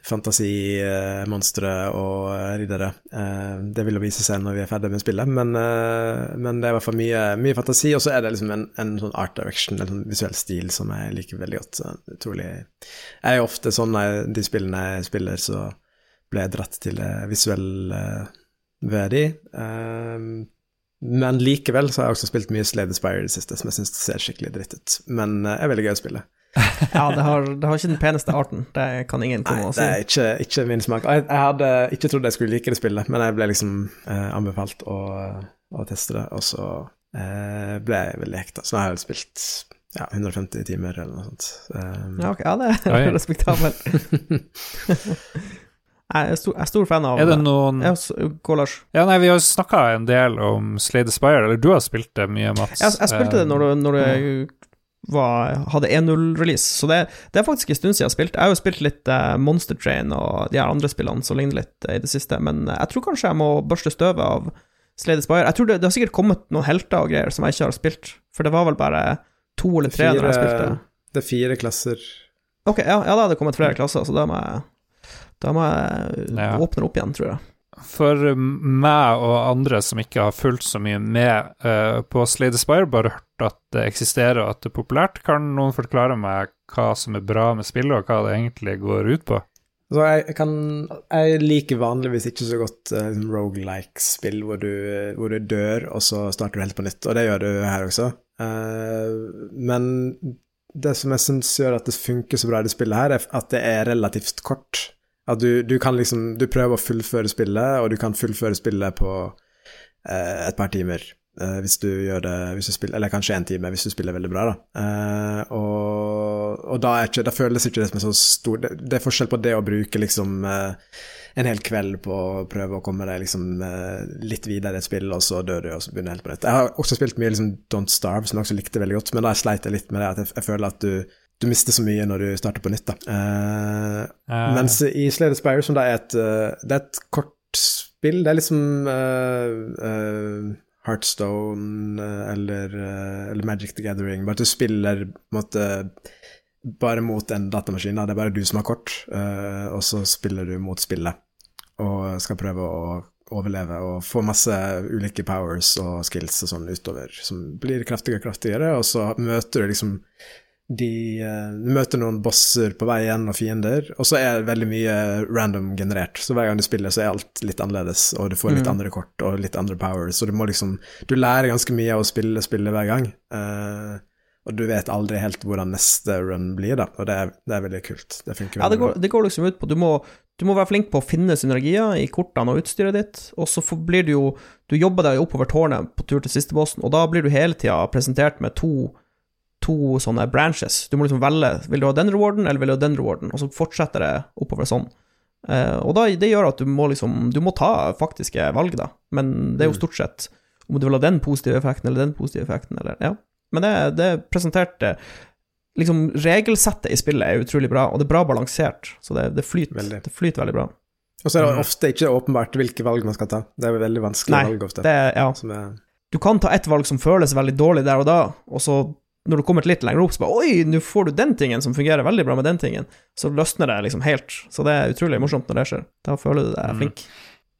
fantasimonstre og riddere. Eh, det vil jo vise seg når vi er ferdig med spillet, men, eh, men det er i hvert fall mye, mye fantasi. Og så er det liksom en, en sånn art direction, en sånn visuell stil, som jeg liker veldig godt. Utrolig Jeg er ofte sånn jeg, de spillene jeg spiller, så blir jeg dratt til det visuelle ved de. Eh, men likevel så har jeg også spilt mye Slade Aspire i det siste, som jeg syns ser skikkelig dritt ut. Men eh, er veldig gøy å spille. Ja, det har, det har ikke den peneste arten, det kan ingen Nei, komme og det er ikke, ikke min smak. Jeg, jeg hadde ikke trodd jeg skulle like det spillet, men jeg ble liksom eh, anbefalt å, å teste det, og så eh, ble jeg veldig hekta. Så nå har jeg spilt ja, 150 timer eller noe sånt. Um, Ja, okay, ja, det er respektabelt. Jeg er stor, jeg er stor fan av Er det noen Ja. Ja, nei, vi har snakka en del om Slade Spire, eller du har spilt det mye, Mats. Jeg, jeg spilte det når du, når det var, hadde 1.0-release, så det, det er faktisk en stund siden jeg har spilt. Jeg har jo spilt litt eh, Monster Train og de her andre spillene som ligner litt eh, i det siste, men jeg tror kanskje jeg må børste støvet av Slade Spire. Jeg tror det, det har sikkert kommet noen helter og greier som jeg ikke har spilt, for det var vel bare to eller tre når jeg spilte. det er fire klasser. Ok, ja, ja da hadde det kommet flere klasser, så da må jeg, da må jeg Ja. åpne opp igjen, tror jeg. For meg og andre som ikke har fulgt så mye med uh, på Slade Aspire, bare hørt at det eksisterer og at det er populært, kan noen forklare meg hva som er bra med spillet, og hva det egentlig går ut på? Jeg, kan, jeg liker vanligvis ikke så godt uh, rogelike-spill hvor, hvor du dør, og så starter du helt på nytt, og det gjør du her også. Uh, men det som jeg syns gjør at det funker så bra i det spillet her, er at det er relativt kort. At du, du kan liksom Du prøver å fullføre spillet, og du kan fullføre spillet på eh, et par timer. eh, hvis du gjør det hvis du spiller, Eller kanskje én time, hvis du spiller veldig bra, da. Eh, og og da, ikke, da føles ikke det som en så stor det, det er forskjell på det å bruke liksom eh, en hel kveld på å prøve å komme deg liksom eh, litt videre i et spill, og så dør du, og så begynner du helt på nytt. Jeg har også spilt mye liksom Don't Starve, som jeg også likte veldig godt, men da sleit jeg litt med det at jeg, jeg føler at du du mister så mye når du starter på nytt, da. Eh, Eh, mens i Slade Spire, som da er et, eh, det er et kort spill, det er liksom uh, uh, Heartstone eh, eller, eh, eller Magic the Gathering, bare at du spiller måte bare mot en datamaskin. Da. Det er bare du som har kort, uh, og så spiller du mot spillet og skal prøve å overleve og få masse ulike powers og skills og sånn utover, som blir kraftigere og kraftigere, og så møter du liksom de uh, møter noen bosser på vei igjen og fiender, og så er det veldig mye random generert. Så hver gang du spiller, så er alt litt annerledes, og du får litt Mm. andre kort og litt andre powers, så du må liksom Du lærer ganske mye av å spille spillet hver gang, uh, og du vet aldri helt hvordan neste run blir, da, og det er, det er veldig kult. Det funker Ja, det veldig går, det går liksom ut på du må, du må være flink på å finne synergier i kortene og utstyret ditt, og så blir du jo Du jobber deg oppover tårnet på tur til siste bossen, og da blir du hele tida presentert med to to sånne branches. Du må liksom velge vil du ha den rewarden eller vil du ha den rewarden, og så fortsetter det oppover sånn. Eh, og da, det gjør at du må liksom Du må ta faktiske valg, da, men det er jo Mm. stort sett om du vil ha den positive effekten eller den positive effekten, eller Ja. Men det, det presenterte eh, Liksom, regelsettet i spillet er utrolig bra, og det er bra balansert, så det, det, flyter, Veldig. det flyter veldig bra. Og så er det Mhm. ofte ikke åpenbart hvilke valg man skal ta. Det er veldig vanskelig Nei, valg ofte. Det ja. Som er Du kan ta ett valg som føles veldig dårlig der og da, og så når du kommer til litt lenger opp, så bare Oi, nå får du den tingen som fungerer veldig bra med den tingen. Så løsner det liksom helt. Så det er utrolig morsomt når det skjer. Da føler du deg Mm. flink.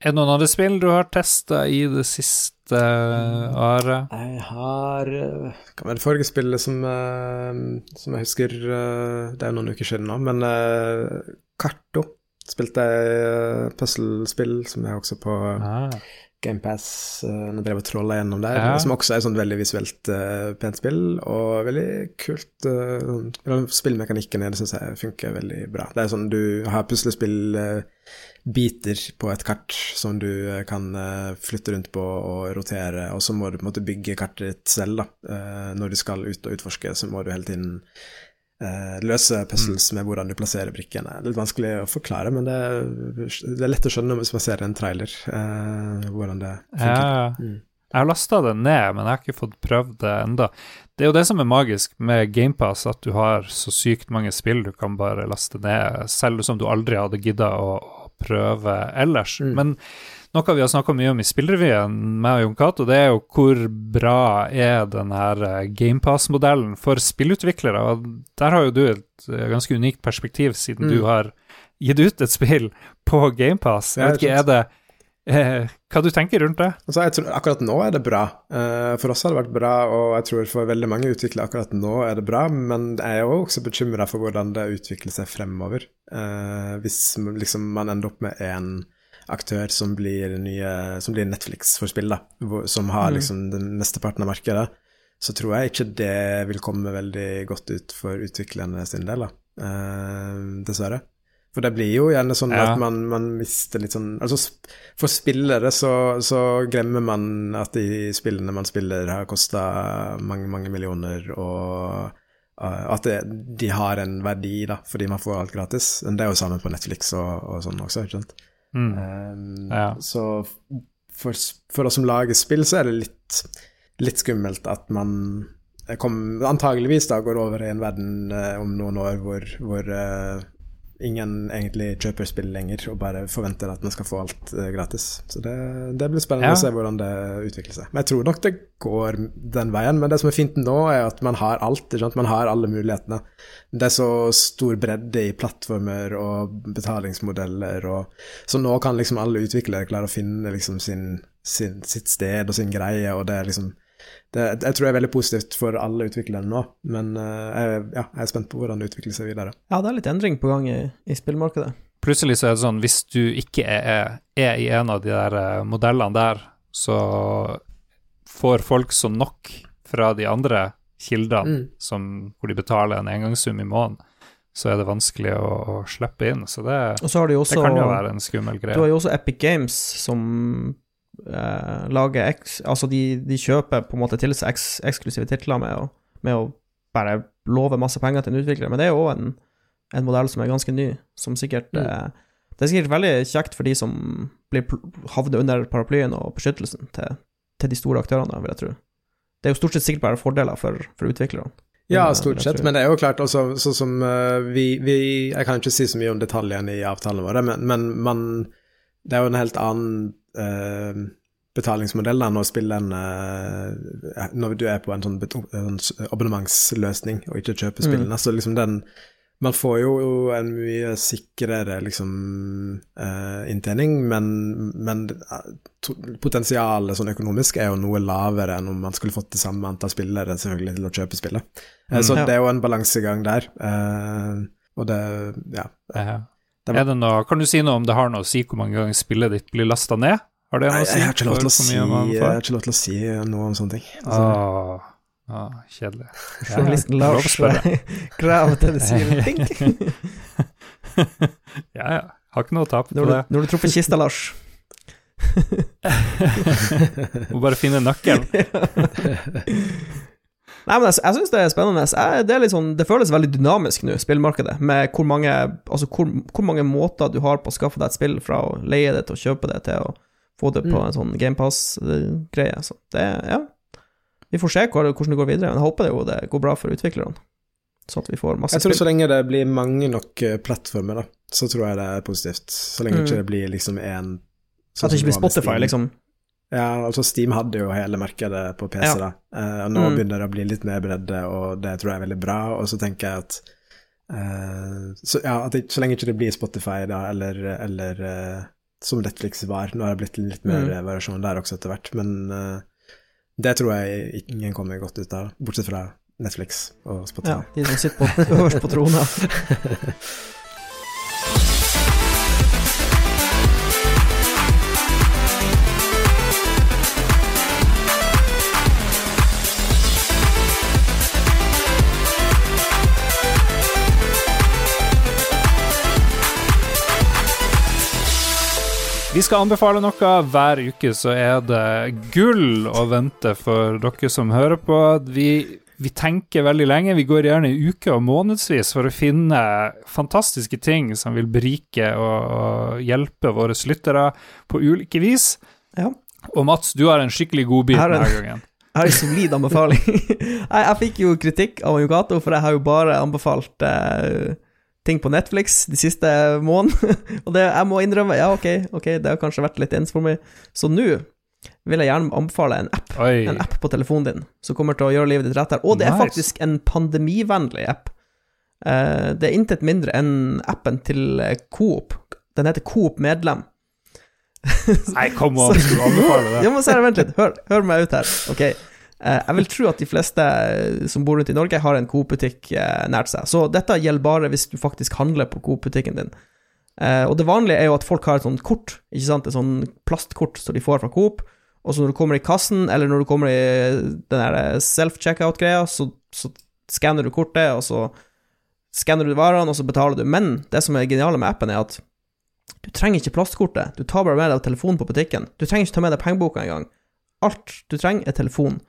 Er det noen andre spill du har testa i det siste, året? Jeg har Det Hva var det forrige spillet som, eh, som jeg husker eh, Det er jo noen uker siden nå, men Karto spilte jeg puslespill som er også på Ah. GamePass. Uh, jeg drev og trolla gjennom der, Ja. som også er et sånt veldig visuelt uh, pent spill, og veldig kult. Uh, spillmekanikken i det syns jeg funker veldig bra. Det er sånn du har puslespillbiter uh, på et kart som du eh, kan eh, flytte rundt på og rotere, og så må du på en måte bygge kartet ditt selv, da. Eh, Når du skal ut og utforske, så må du hele tiden eh, løse puzzles med hvordan du plasserer brikkene. Litt vanskelig å forklare, men det er, det er lett å skjønne hvis man ser en trailer, eh, hvordan det funker. Ja. Mm. Jeg har lasta det ned, men jeg har ikke fått prøvd det enda. Det er jo det som er magisk med GamePass, at du har så sykt mange spill du kan bare laste ned, selv som du aldri hadde gidda å prøve ellers. Mm. Men noe vi har snakka mye om i Spillrevyen, meg og Jon Cato, det er jo hvor bra er den her eh, GamePass-modellen for spillutviklere. Og der har jo du et eh, ganske unikt perspektiv, siden Mm. du har gitt ut et spill på GamePass. Jeg vet ikke, er det eh, Hva du tenker rundt det? Altså, jeg tror, akkurat nå er det bra. Eh, for oss har det vært bra, og jeg tror for veldig mange utviklere akkurat nå er det bra, men jeg er også bekymra for hvordan det utvikler seg fremover. Eh, hvis liksom, man ender opp med en aktør som blir, nye, som blir Netflix for spill, da, som har Mm. liksom den mesteparten av markedet, så tror jeg ikke det vil komme veldig godt ut for utviklerne sin del, da. Uh, dessverre. For det blir jo gjerne sånn Ja. at man, man mister litt sånn Altså for spillere så, så glemmer man at de spillene man spiller, har kosta mange, mange millioner, og uh, at det, de har en verdi, da, fordi man får alt gratis. Men det er jo samme på Netflix og, og sånn også, ikke sant. Mm. Um, Ja. Så for, for oss som lager spill, så er det litt, litt skummelt at man kom, antageligvis da går over i en verden eh, om noen år hvor, hvor eh, ingen egentlig kjøper spill lenger og bare forventer at man skal få alt eh, gratis. Så det, det blir spennende Ja. å se hvordan det utvikler seg. Men jeg tror nok det går den veien. Men det som er fint nå, er at man har alt. Man har alle mulighetene. Det er så stor bredde i plattformer og betalingsmodeller, og, så nå kan liksom alle utviklere klare å finne liksom sin, sin, sitt sted og sin greie, og det er liksom det, jeg tror det er veldig positivt for alle utviklerne nå, men eh, jeg, ja, jeg er spent på hvordan det utvikler seg videre. Ja, det er litt endring på gang i, i spillmarkedet. Plutselig så er det sånn, hvis du ikke er, er i en av de der eh, modellene der, så får folk så nok fra de andre kildene, Mm. som, hvor de betaler en engangssum i måneden, så er det vanskelig å, å slippe inn. Så det, Og så har de jo det kan jo være en skummel greie. Du har jo også Epic Games som eh, lager eks... Altså, de, de kjøper på en måte til seg eks, eksklusive titler med å, med å bare love masse penger til en utvikler, men det er jo òg en, en modell som er ganske ny, som sikkert Mm. eh, Det er sikkert veldig kjekt for de som blir havner under paraplyen og beskyttelsen til, til de store aktørene, vil jeg tro. Det er jo stort sett sikkert bare fordeler for, for utviklerne. Ja, stort sett, men det er jo klart også, sånn som eh, vi, vi Jeg kan ikke si så mye om detaljene i avtalene våre, men, men man Det er jo en helt annen eh, betalingsmodell da, når spilleren eh, Når du er på en sånn en abonnementsløsning og ikke kjøper Mm. spillene, så liksom den man får jo en mye sikrere liksom, eh, inntjening, men, men eh, potensialet sånn økonomisk er jo noe lavere enn om man skulle fått det samme antall spillere selvfølgelig til å kjøpe spillet. Eh, så Mm. Ja. det er jo en balansegang der. eh, og det Ja. Ja. Det var- Er det noe, kan du si noe om det har noe å si hvor mange ganger spillet ditt blir lasta ned? Har det noe å si? jeg har ikke lov til å si Jeg har ikke lov til å si noe om sånne ting. Altså, Åh, Ah, kjedelig. Journalisten ja, Lars graver til det sier ting. Ja, ja. Har ikke noe å tape på det. Nå når du truffet kista, Lars. Må bare finne nøkkelen. Nei, men jeg, jeg syns det er spennende. Jeg, det, er litt sånn, det føles veldig dynamisk nå, spillmarkedet, med hvor mange, altså hvor, hvor mange måter du har på å skaffe deg et spill, fra å leie det til å kjøpe det, til å få det på Mm. en sånn GamePass-greie. Så det, ja Vi får se hvor, hvordan det går videre, men jeg håper det jo det går bra for utviklerne. Sånn at vi får masse spill. Jeg tror spill. så lenge det blir mange nok eh, plattformer, da, så tror jeg det er positivt. Så lenge Mm. ikke det blir liksom én At det ikke blir Spotify, liksom. Ja, altså Steam hadde jo hele markedet på PC, Ja. da. Eh, og nå Mm. begynner det å bli litt mer bredde, og det tror jeg er veldig bra. Og så tenker jeg at Uh, så, ja, det, så lenge ikke det blir Spotify, da, eller, eller uh, som Netflix var. Nå har det blitt litt mer Mm. variasjon der også etter hvert, men uh, det tror jeg ingen kommer godt ut av, bortsett fra Netflix og Spotify. Ja, de som sitter på, øverst på trona. Vi skal anbefale noe. Hver uke så er det gull å vente for dere som hører på. Vi, vi tenker veldig lenge. Vi går gjerne i uker og månedsvis for å finne fantastiske ting som vil berike og, og hjelpe våre lyttere på ulike vis. Ja. Og Mats, du har en skikkelig godbit denne gangen. Jeg har en solid anbefaling. jeg, jeg fikk jo kritikk av Yogato, for jeg har jo bare anbefalt eh, ting på Netflix de siste månedene. og det, jeg må innrømme, ja, ok, ok, det har kanskje vært litt ens for meg. Så nå vil jeg gjerne anbefale en app, Oi. en app på telefonen din, som kommer til å gjøre livet ditt rettere. Og det er Nice. faktisk en pandemivennlig app. Eh, det er intet mindre enn appen til eh, Coop. Den heter Coop Medlem. Nei, kom an, du anbefale det? Ja, men Sara, vent litt. Hør, hør meg ut her. Ok. Eh, jeg vil tro at de fleste eh, som bor rundt i Norge, har en Coop-butikk eh, nært seg. Så dette gjelder bare hvis du faktisk handler på Coop-butikken din. Og det vanlige er jo at folk har et sånt kort, ikke sant, et sånn plastkort som de får fra Coop. Og så når du kommer i kassen, eller når du kommer i den self-checkout-greia, så, så skanner du kortet, og så skanner du varene, og så betaler du. Men det som er geniale med appen, er at du trenger ikke plastkortet. Du tar bare med deg telefonen på butikken. Du trenger ikke ta med deg pengeboka engang. Alt du trenger, er telefon.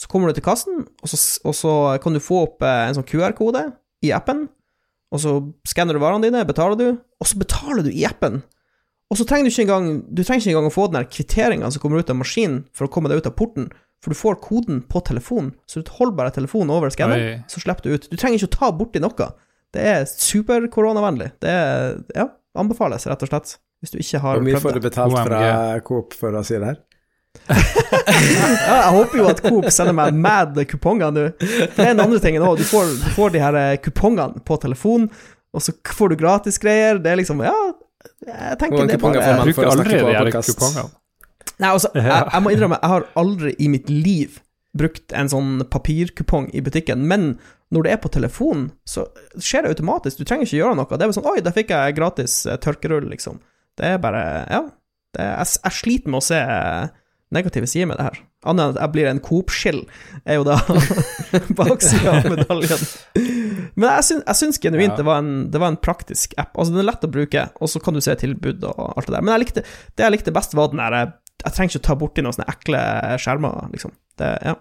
Så kommer du til kassen, og så, og så kan du få opp eh, en sånn QR-kode i appen. Og så skanner du varene dine, betaler du, og så betaler du i appen. Og så trenger du ikke engang Du trenger ikke engang å få den kvitteringa som kommer ut av maskinen for å komme deg ut av porten, for du får koden på telefonen, så du holder bare telefonen over skanneren, så slipper du ut. Du trenger ikke å ta borti noe. Det er super-koronavennlig. Det er Ja, anbefales, rett og slett. Hvis du ikke har prøvd det. Hvor mye får du betalt fra Coop for å si det her? Ja, jeg håper jo at Coop sender meg mad kuponger nå. For Det er den andre tingen òg. Du, får- du får de her eh, kupongene på telefon, og så får du gratis greier. Det er liksom Ja, jeg tenker det bare? Jeg bruker aldri de her kupongene. Nei, altså, jeg, jeg må innrømme, jeg har aldri i mitt liv brukt en sånn papirkupong i butikken, men når det er på telefon, så skjer det automatisk. Du trenger ikke gjøre noe. Det er bare sånn Oi, der fikk jeg gratis eh, tørkerull, liksom. Det er bare Ja. Det er, jeg, jeg sliter med å se eh, negative sider med det her. Annet enn at jeg blir en Coop-skill, er jo da baksida av medaljen. Men jeg syns, jeg syns genuint Ja. det, var en, det var en praktisk app. Altså, den er lett å bruke, og så kan du se tilbud og alt det der. Men jeg likte, det jeg likte best, var den der Jeg, jeg trenger ikke å ta borti noen sånne ekle skjermer, liksom. Det, ja,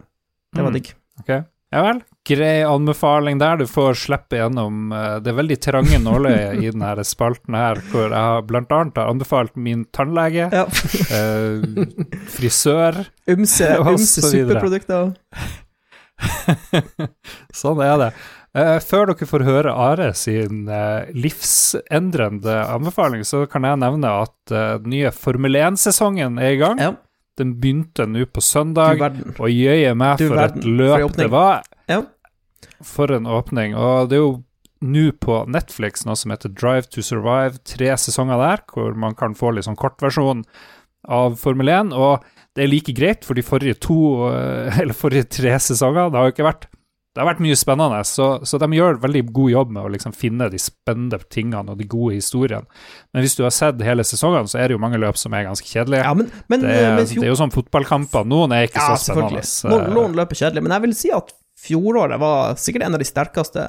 det var Mm. digg. Ok, ja vel. Grei anbefaling der. Du får slippe gjennom eh, Det veldig trange nåløyet i denne spalten her, hvor jeg blant annet har anbefalt min tannlege, Ja. eh, frisør ymse superprodukter. Sånn er det. Eh, før dere får høre Are sin eh, livsendrende anbefaling, så kan jeg nevne at den nye Formel 1-sesongen er i gang. Ja, Den begynte nå på søndag, og jøye meg for et løp det var. For en åpning. Og det er jo nå på Netflix noe som heter Drive to Survive, tre sesonger der, hvor man kan få litt sånn kortversjon av Formel 1. Og det er like greit for de forrige to, eh, eller forrige tre sesonger. Det har jo ikke vært det har vært mye spennende, så, så de gjør veldig god jobb med å liksom finne de spennende tingene og de gode historiene. Men hvis du har sett hele sesongen, så er det jo mange løp som er ganske kjedelige. Ja, men, men, det, er, men det er jo sånn fotballkamper. Noen er ikke Ja, så spennende. Noen, noen løp er men jeg vil si at fjoråret var sikkert en av de sterkeste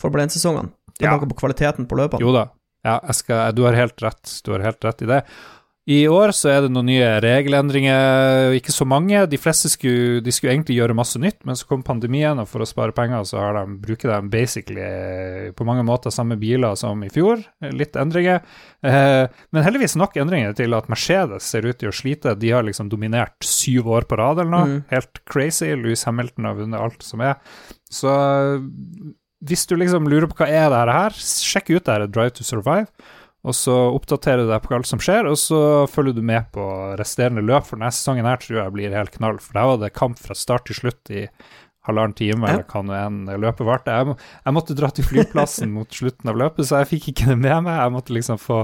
Formel 1-sesongene. Med Ja. tanke på kvaliteten på løpene. Jo da, ja, skal, du har helt rett. Du har helt rett i det. I år så er det noen nye regelendringer, ikke så mange. De fleste skulle, de skulle egentlig gjøre masse nytt, men så kom pandemien, og for å spare penger så har de, bruker de basically eh, på mange måter samme biler som i fjor. Litt endringer. Eh, men heldigvis nok endringer til at Mercedes ser ut til å slite. De har liksom dominert syv år på rad eller noe. Mm. Helt crazy. Louis Hamilton har vunnet alt som er. Så hvis du liksom lurer på hva er det her, sjekk ut det her Drive to Survive. Og så oppdaterer du deg på alt som skjer, og så følger du med på resterende løp. For denne sesongen her tror jeg blir helt knall, for der var det kamp fra start til slutt i halvannen time, Ja. eller hva nå enn løpet varte. Jeg, jeg måtte dra til flyplassen mot slutten av løpet, så jeg fikk ikke det med meg. Jeg måtte liksom få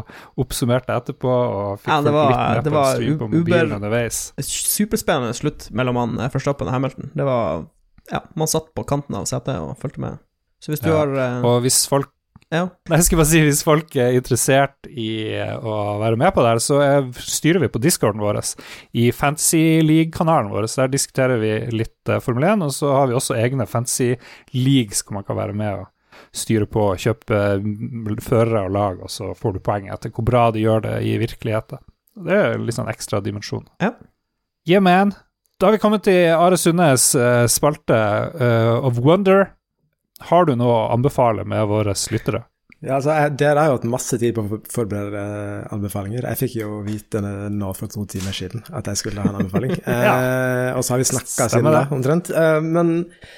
oppsummert det etterpå, og fikk Ja, det var- litt med det på en stream på mobilen underveis. Superspennende slutt mellom han eh, Verstappen og Hamilton. Det var Ja, man satt på kanten av setet og fulgte med. Så hvis du Ja, har eh, Og hvis folk Ja. Nei, jeg skal bare si hvis folk er interessert i å være med på det her, så er, styrer vi på discorden vår. I Fantasy League-kanalen vår, der diskuterer vi litt eh, Formel 1, og så har vi også egne Fantasy Leagues hvor man kan være med og styre på, kjøpe mm, førere og lag, og så får du poeng etter hvor bra de gjør det i virkeligheten. Det er litt sånn ekstra dimensjon. Ja. Yeah, man. Da har vi kommet til Are Sundnes eh, spalte uh, of Wonder. Har du noe å anbefale med våre lyttere? Ja, altså, jeg, Dere har jeg hatt masse tid på å forberede eh, anbefalinger. Jeg fikk jo vite nå for to timer siden at jeg skulle ha en anbefaling. eh, og så har vi snakka siden da, omtrent. Eh, men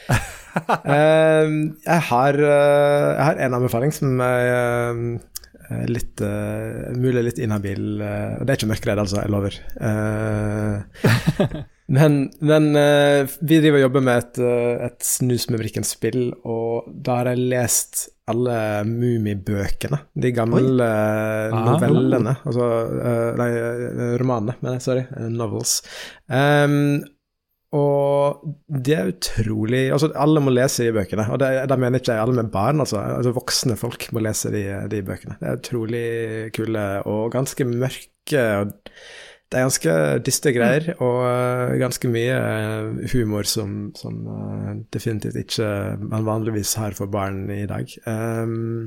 eh, jeg, har, eh, jeg har en anbefaling som er eh, litt Mulig litt inhabil. eh, og det er ikke mørkeredd, altså. Jeg lover. Men, men uh, vi driver og jobber med et, uh, et Snus med brikken-spill, og da har jeg lest alle Mummibøkene. De gamle eh, novellene. Altså eh, Nei, romanene, romanene, jeg. sorry. Novels. Um, og det er utrolig Altså, alle må lese de bøkene. Og da mener ikke jeg alle med barn, altså. altså voksne folk må lese de, de bøkene. Det er utrolig kule og ganske mørke. og det er ganske dyste greier, og eh, ganske mye eh, humor som, som eh, definitivt ikke man vanligvis har for barn i dag. Um,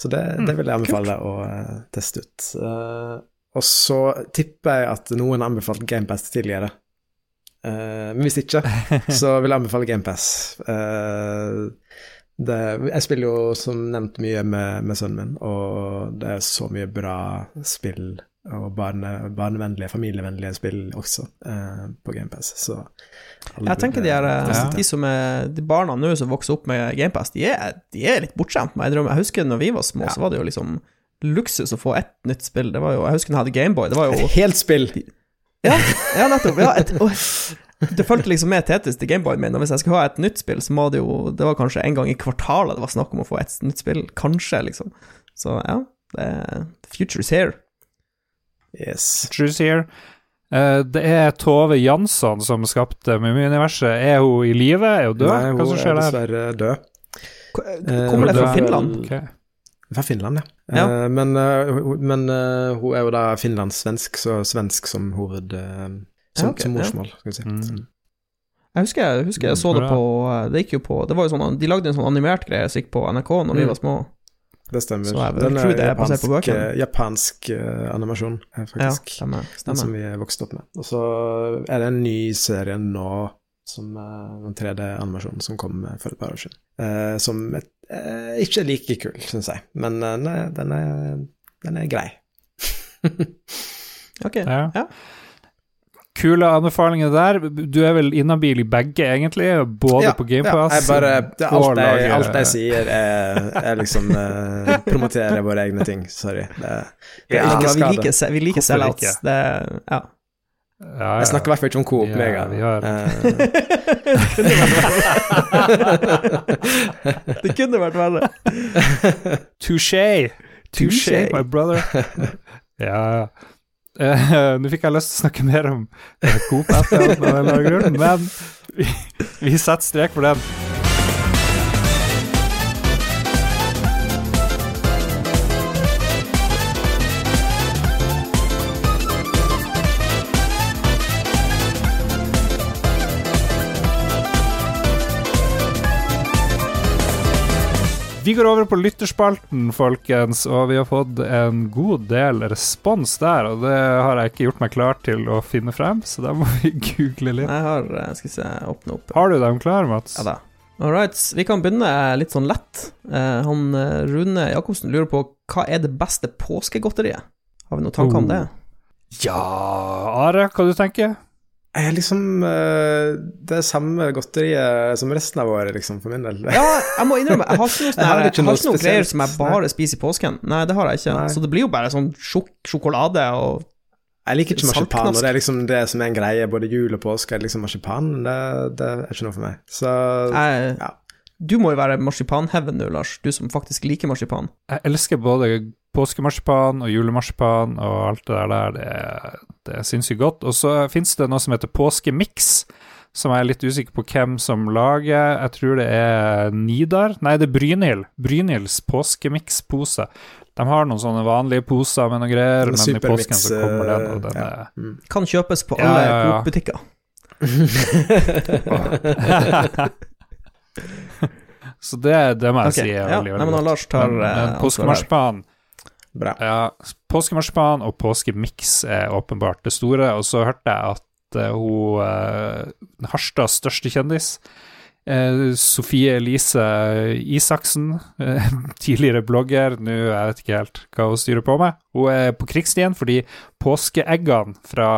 så det, det vil jeg anbefale å teste ut. Uh, og så tipper jeg at noen har anbefalt GamePass tidligere. Uh, men hvis ikke, så vil jeg anbefale GamePass. Uh, det, jeg spiller jo som nevnt mye med, med sønnen min, og det er så mye bra spill og barne, barnevennlige, familievennlige spill også eh, på GamePass. Så Jeg tenker de, er, eh, de som er De barna nå som vokser opp med GamePass, de er, de er litt bortskjemt. Jeg. Jeg husker når vi var små, så var det jo liksom luksus å få ett nytt spill. Det var jo, Jeg husker jeg hadde Gameboy. Det var jo Et helt spill! Ja, ja nettopp. Ja, et, og, det fulgte liksom med Tetis til Gameboyen min, og hvis jeg skulle ha et nytt spill, så må det jo Det var kanskje en gang i kvartalet det var snakk om å få et nytt spill. Kanskje, liksom. Så ja, det The future is here. Yes. Truth here. Eh, det er Tove Jansson som skapte Mummiuniverset. Er hun i live? Er hun død? Nei, Hva som hun er skjer der? dessverre død. Eh, Kommer det fra Finland? Okay. Fra Finland, ja. Ja. Eh, men eh, men eh, hun er jo da finlandssvensk, så svensk som hoved... eh, som, Ja, okay. som morsmål, skal vi si. Mm. Jeg husker jeg, husker jeg så det på Det gikk jo på Det var jo sånn De lagde en sånn animert greie som gikk på NRK når vi Mm. var små. Det stemmer. Så er vel, Den er det er japansk, på bøkene. eh, japansk eh, animasjon, faktisk. Ja, stemmer, stemmer. Den som vi er vokst opp med. Og så er det en ny serie nå, som den en 3D-animasjon, som kom eh, for et par år siden. Eh, som et, eh, ikke er like kul, syns jeg, men eh, den er, den er, den er grei. Ok. Ja. Ja. Kule anbefalinger der. Du er vel inhabil i begge, egentlig? Både Ja, på GamePass Ja, bare, det, alt, jeg, alt jeg sier, er, er liksom uh, promoterer våre egne ting. Sorry. Det, det er Ja, ikke vi liker, vi liker sellouts. Det Ja. Ja, ja. Jeg snakker i hvert fall ikke om Coop Ja, Mega. har- Eh, det kunne vært verre. Touché, Touché. my brother. ja, ja. Eh, Nå fikk jeg lyst til å snakke mer om uh, Coop etter men vi, vi setter strek for den. Vi går over på lytterspalten, folkens, og vi har fått en god del respons der. Og det har jeg ikke gjort meg klar til å finne frem, så da må vi google litt. Jeg har eh, Skal se, åpne opp. Har du dem klar, Mats? Ja da. All right, vi kan begynne litt sånn lett. Eh, han eh, Rune Jacobsen lurer på hva er det beste påskegodteriet? Har vi noen tanker om det? Ja Are, hva du tenker Jeg er liksom eh, det er samme godteriet som resten av året, liksom, for min del. Ja, jeg må innrømme, jeg har ikke noe, sånne Jeg har ikke noe har ikke noen greier som jeg nei. bare spiser i påsken. Nei, det har jeg ikke. Nei. Så det blir jo bare sånn sjok sjokolade og Jeg liker ikke marsipan, og det er liksom det som er en greie. Både jul og påske liksom marsipan. Det, det er ikke noe for meg. Så Jeg, ja. du må jo være marsipanheaven nå, Lars, du som faktisk liker marsipan. Jeg elsker både påskemarsipan og julemarsipan og alt det der. Det, det er sinnssykt godt. Og så fins det noe som heter påskemiks, som jeg er litt usikker på hvem som lager. Jeg tror det er Nidar Nei, det er Brynhild. Brynhilds påskemikspose. De har noen sånne vanlige poser med noe greier, men i påsken så kommer den, og eh, den ja. er Mm. Kan kjøpes på alle ja, ja. Coop-butikker. Så det, det må jeg okay, si er ja. veldig, Nei, veldig men godt. Lars tar, Men, eh, men påskemarsipan Bra. Ja, påskemarsipan og påskemiks er åpenbart det store. Og så hørte jeg at uh, hun uh, Harstads største kjendis, uh, Sofie Elise Isaksen, tidligere blogger, nå jeg vet ikke helt hva hun styrer på med, hun er på krigsstien fordi påskeeggene fra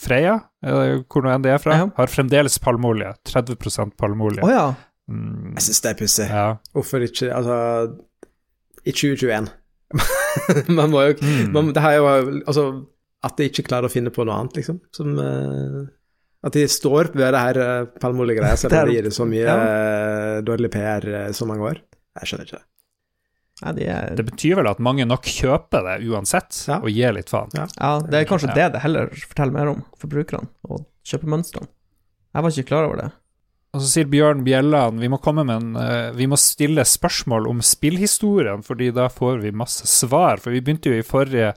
Freia, hvor nå enn det er fra, Ja. har fremdeles palmeolje. 30 palmeolje. Oh, ja. Mm, Jeg syns det er pussig. ja. Hvorfor ikke Altså, i 2021 Man må jo Mm. man, Det her er jo Altså, at de ikke klarer å finne på noe annet, liksom. Som uh, At de står ved det her uh, palmeoljegreia, selv om de gir det så mye ja. eh, dårlig PR uh, så mange år. Jeg skjønner ikke det. Nei, de er, Det betyr vel at mange nok kjøper det uansett, Ja. og gir litt faen. Ja. ja, det er kanskje Ja. det det heller forteller mer om, forbrukerne og kjøpemønstrene. Jeg var ikke klar over det. Og så sier Bjørn Bjelland vi må komme med en uh, Vi må stille spørsmål om spillhistorien, fordi da får vi masse svar. For vi begynte jo i forrige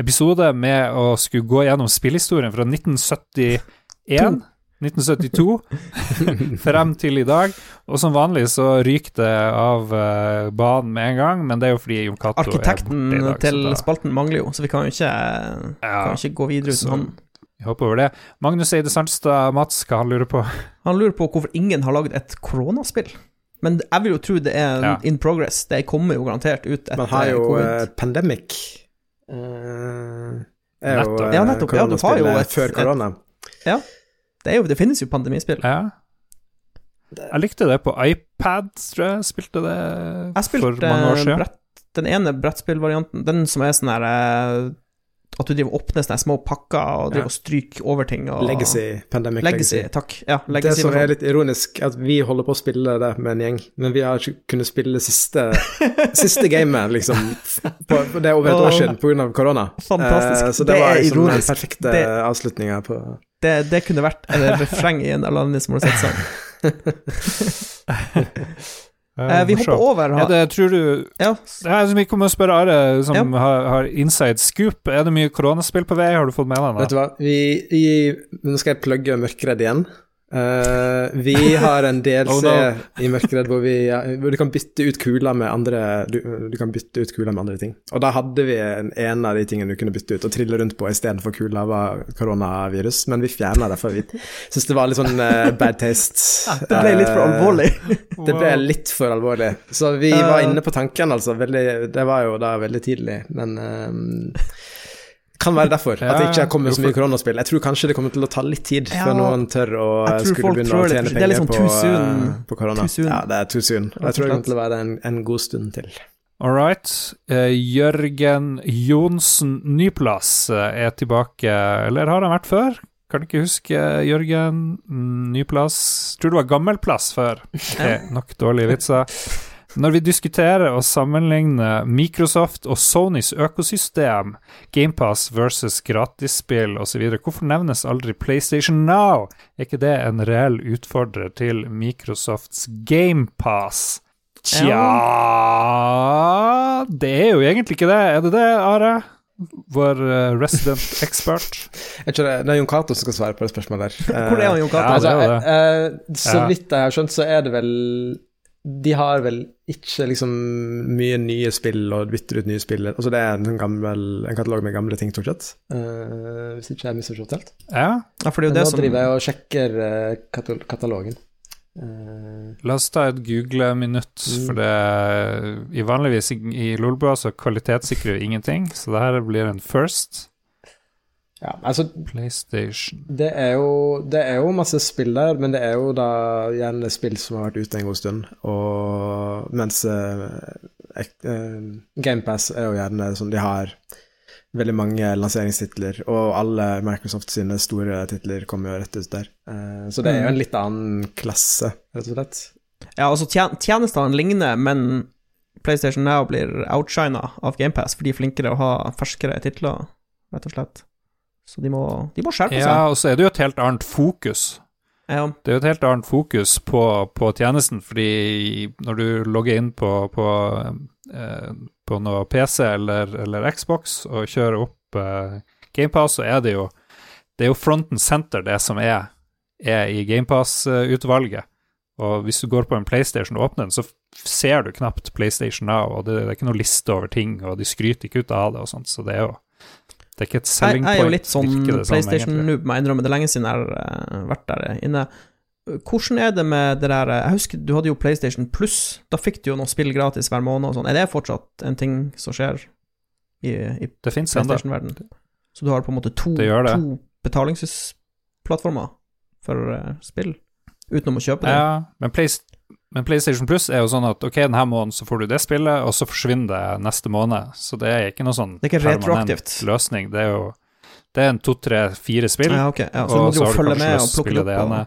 episode med å skulle gå gjennom spillhistorien fra 1971. 1972 frem til i dag. Og som vanlig så ryker det av uh, banen med en gang, men det er jo fordi Jon Cato er Arkitekten borte i dag. til da- spalten mangler jo, så vi kan jo ikke, Ja. kan ikke gå videre uten Så- han. Jeg hopper over det. Magnus Eide Sandstad, Mats, hva han lurer på? Han lurer på hvorfor ingen har lagd et koronaspill. Men jeg vil jo tro det er Ja. in progress. Det kommer jo garantert ut etter Man har jo covid. eh, Pandemic. Uh, er jo Nettopp. eh, Ja, nettopp. Ja, du har jo et- før korona. Ja. det, er jo, det finnes jo pandemispill. Ja. Jeg likte det på iPad, tror jeg. Spilte det Jeg spilte for mange år siden. brett, den ene brettspillvarianten, den som er sånn her eh, At du driver opp åpner sånne små pakker og driver Ja. og stryker over ting. Og, Legacy. Pandemic Legacy, Legacy. takk. Ja, Det som er litt ironisk, er at vi holder på å spille det med en gjeng, men vi har ikke kunnet spille det siste, siste gamet, liksom. På, på det er over et år siden pga. korona. Fantastisk. Eh, så det, Det var er liksom den perfekte Det- avslutninga på Det, det kunne vært en refreng i en Alanis Morissette-sang. Eh, vi hopper over Ja, det tror du Ja, Vi kommer og spørre Are, som Ja. har, har inside scoop. Er det mye koronaspill på vei? Har du fått med deg Vet du hva, vi, vi Nå skal jeg plugge Mørkredd igjen. Eh, vi har en DLC Oh, no. i Mørkeredd hvor, vi, hvor du kan bytte ut kuler med andre du, du kan bytte ut kuler med andre ting. Og da hadde vi en, en av de tingene du kunne bytte ut og trille rundt på istedenfor kula, var koronavirus, men vi fjerna det, for vi syntes det var litt sånn uh, bad taste. det ble litt for Eh, alvorlig. Det ble litt for alvorlig. Så vi var inne på tanken, altså. Veldig, det var jo da veldig tidlig, men Kan være derfor at det ikke har kommet så mye koronaspill. Jeg tror kanskje det kommer til å ta litt tid før noen tør å skulle begynne å tjene det litt penger sånn på, eh, på korona. Ja, det er too soon. Jeg tror det kommer til å være en, en god stund til. All right. Uh, Jørgen Johnsen Nyplass eh, er tilbake, eller har han vært før? Kan ikke huske Jørgen Nyplass. Tror det var Gammelplass før. Okay, nok dårlige vitser. Når vi diskuterer og sammenligner Microsoft og Sonys økosystem, GamePass versus gratisspill osv., hvorfor nevnes aldri PlayStation Now? Er ikke det en reell utfordrer til Microsofts GamePass? Tja Det er jo egentlig ikke det. Er det det, Are? Vår eh, resident expert. Jeg tror det, det er Jon Cato som skal svare på det spørsmålet der. Hvor er han, Jon Cato? Ja, Altså, eh, så vidt jeg har skjønt, så er det vel De har vel ikke liksom mye nye spill og bytter ut nye spill. Altså det er en, gammel, en katalog med gamle ting, stort sett. Uh, hvis ikke jeg misforstått helt. Ja, Ja, for det er jo det det nå som driver jeg og sjekker uh, katal katalogen. Uh... la oss ta et google-minutt, Mm. for det i vanligvis i, i Lolbua så kvalitetssikrer vi ingenting, så det her blir en first. Ja, altså PlayStation det er, jo, det er jo masse spill der, men det er jo da gjerne spill som har vært ute en god stund. Og mens uh, GamePass er jo gjerne sånn de har veldig mange lanseringstitler, og alle Microsoft sine store titler kommer jo rett ut der. Eh, så det er jo en litt annen klasse, rett og slett. Ja, altså tjen tjenestene ligner, men PlayStation Now blir outshina av GamePass, for de er flinkere å ha ferskere titler, rett og slett. Så de må, de må skjerpe Ja, og så er det jo et helt annet fokus. Ja. Det er jo et helt annet fokus på, på tjenesten, fordi når du logger inn på, på, eh, på noe PC eller, eller Xbox og kjører opp eh, GamePass, så er det jo det er jo front and center, det som er, er i GamePass-utvalget. Og hvis du går på en PlayStation og åpner den, så ser du knapt PlayStation Now, og det, det er ikke noe liste over ting, og de skryter ikke ut av det og sånt, så det er jo det er ikke et selling point. jeg er jo litt sånn. PlayStation-noob, må jeg innrømme. Det er lenge siden jeg har eh, vært der inne. Hvordan er det med det der Jeg husker du hadde jo PlayStation Pluss. Da fikk du jo noen spill gratis hver måned og sånn. Er det fortsatt en ting som skjer i, i Det fins ennå. PlayStation-verden? Så du har på en måte to, Det det. to betalingsplattformer for eh, spill, utenom å kjøpe det? Ja, men, Play, men PlayStation Plus er jo sånn at ok, denne måneden så får du det spillet, og så forsvinner det neste måned. Så det er ikke noe sånn Det er permanent løsning. Det er jo det er en to, tre, fire spill, Ja, okay. Ja, så og så har du kanskje med lyst til å spille det ene.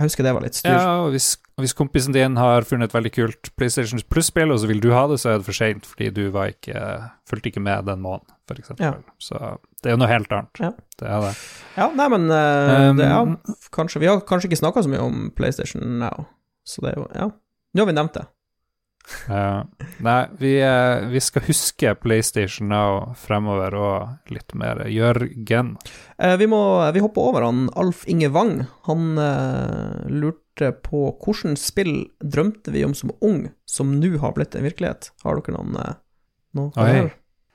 Jeg husker det var litt styr. Ja, og hvis, hvis kompisen din har funnet et veldig kult PlayStation Plus-spill, og så vil du ha det, så er det for seint, fordi du var ikke, fulgte ikke med den måneden, eksempel. Ja. Så det er jo noe helt annet. Ja. Det er det. Ja, nei, men uh, Um, det, ja, kanskje, Vi har kanskje ikke snakka så mye om PlayStation Now, så det er jo Ja, nå har vi nevnt det. Ja. nei, vi, eh, vi skal huske PlayStation Now fremover, og litt mer Jørgen. Eh, vi må Vi hopper over han Alf Inge Wang. Han eh, lurte på hvilket spill drømte vi om som ung, som nå har blitt en virkelighet? Har dere noen noe Oi.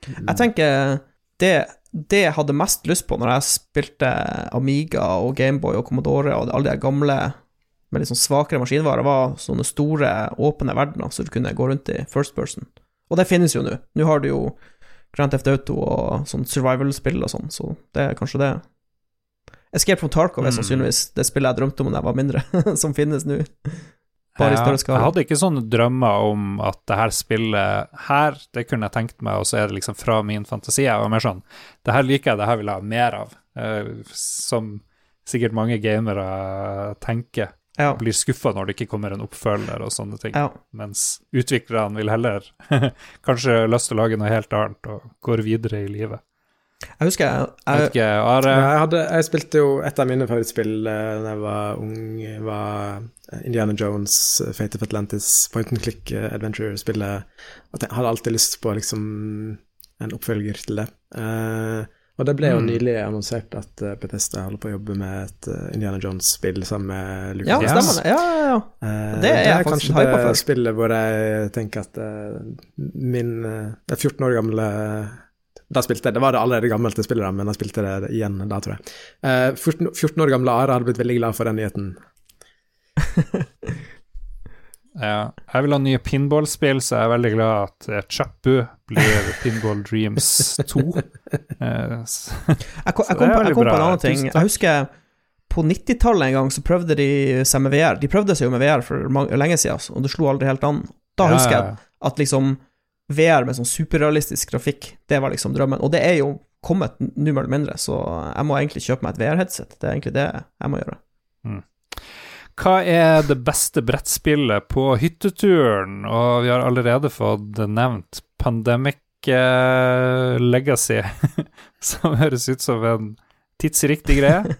Jeg tenker det, det jeg hadde mest lyst på når jeg spilte Amiga og Gameboy og Commodore og alle de gamle med litt sånn svakere maskinvarer, var sånne store, åpne verdener så du kunne gå rundt i first person. Og det finnes jo nå. Nå har du jo Grand Theft Auto og sånn survival-spill og sånn, så det er kanskje det. Escape from Tarkov er Mm. sannsynligvis det spillet jeg drømte om da jeg var mindre, som finnes nå. Bare i større skala. Jeg hadde ikke sånne drømmer om at det her spillet her, det kunne jeg tenkt meg, og så er det liksom fra min fantasi. Jeg var mer sånn Det her liker jeg, det her vil jeg ha mer av. Eh, som sikkert mange gamere tenker. Ja. Blir skuffa når det ikke kommer en oppfølger og sånne ting. ja. Mens utviklerne vil heller kanskje lyst til å lage noe helt annet og går videre i livet. Jeg husker jeg, Jeg jeg, ikke, Are jeg, hadde, jeg spilte jo et av mine favorittspill eh, da jeg var ung, var Indiana Jones, eh, Fate of Atlantis, point and click eh, adventure-spillet. Og jeg hadde alltid lyst på liksom en oppfølger til det. Eh, og det ble jo Mm. nylig annonsert at uh, Bethesda holder på å jobbe med et eh, Indiana Jones-spill sammen med Lucas. Ja, stemmer det. Ja, ja, ja. Eh, Det er faktisk kanskje det for. spillet hvor jeg tenker at eh, min eh, det er 14 år gamle Da spilte jeg Det var det allerede gammelte spillet, da, men jeg spilte det igjen da, tror jeg. Eh, 14, 14 år gamle Are hadde blitt veldig glad for den nyheten. Ja, jeg vil ha nye pinballspill, så jeg er veldig glad at uh, Chappu blir Pinball Dreams 2. Uh, Jeg kom, jeg kom, på, jeg kom på en annen ting. Jeg husker på 90-tallet en gang så prøvde de seg med VR. De prøvde seg jo med VR for mange, lenge siden, altså, og det slo aldri helt an. Da Ja, husker jeg at liksom VR med sånn superrealistisk grafikk, det var liksom drømmen. Og det er jo kommet nummer nå mer eller mindre, så jeg må egentlig kjøpe meg et VR-headset. Det er egentlig det jeg må gjøre. Hva er det beste brettspillet på hytteturen? Og vi har allerede fått nevnt Pandemic eh, Legacy, som høres ut som en tidsriktig greie.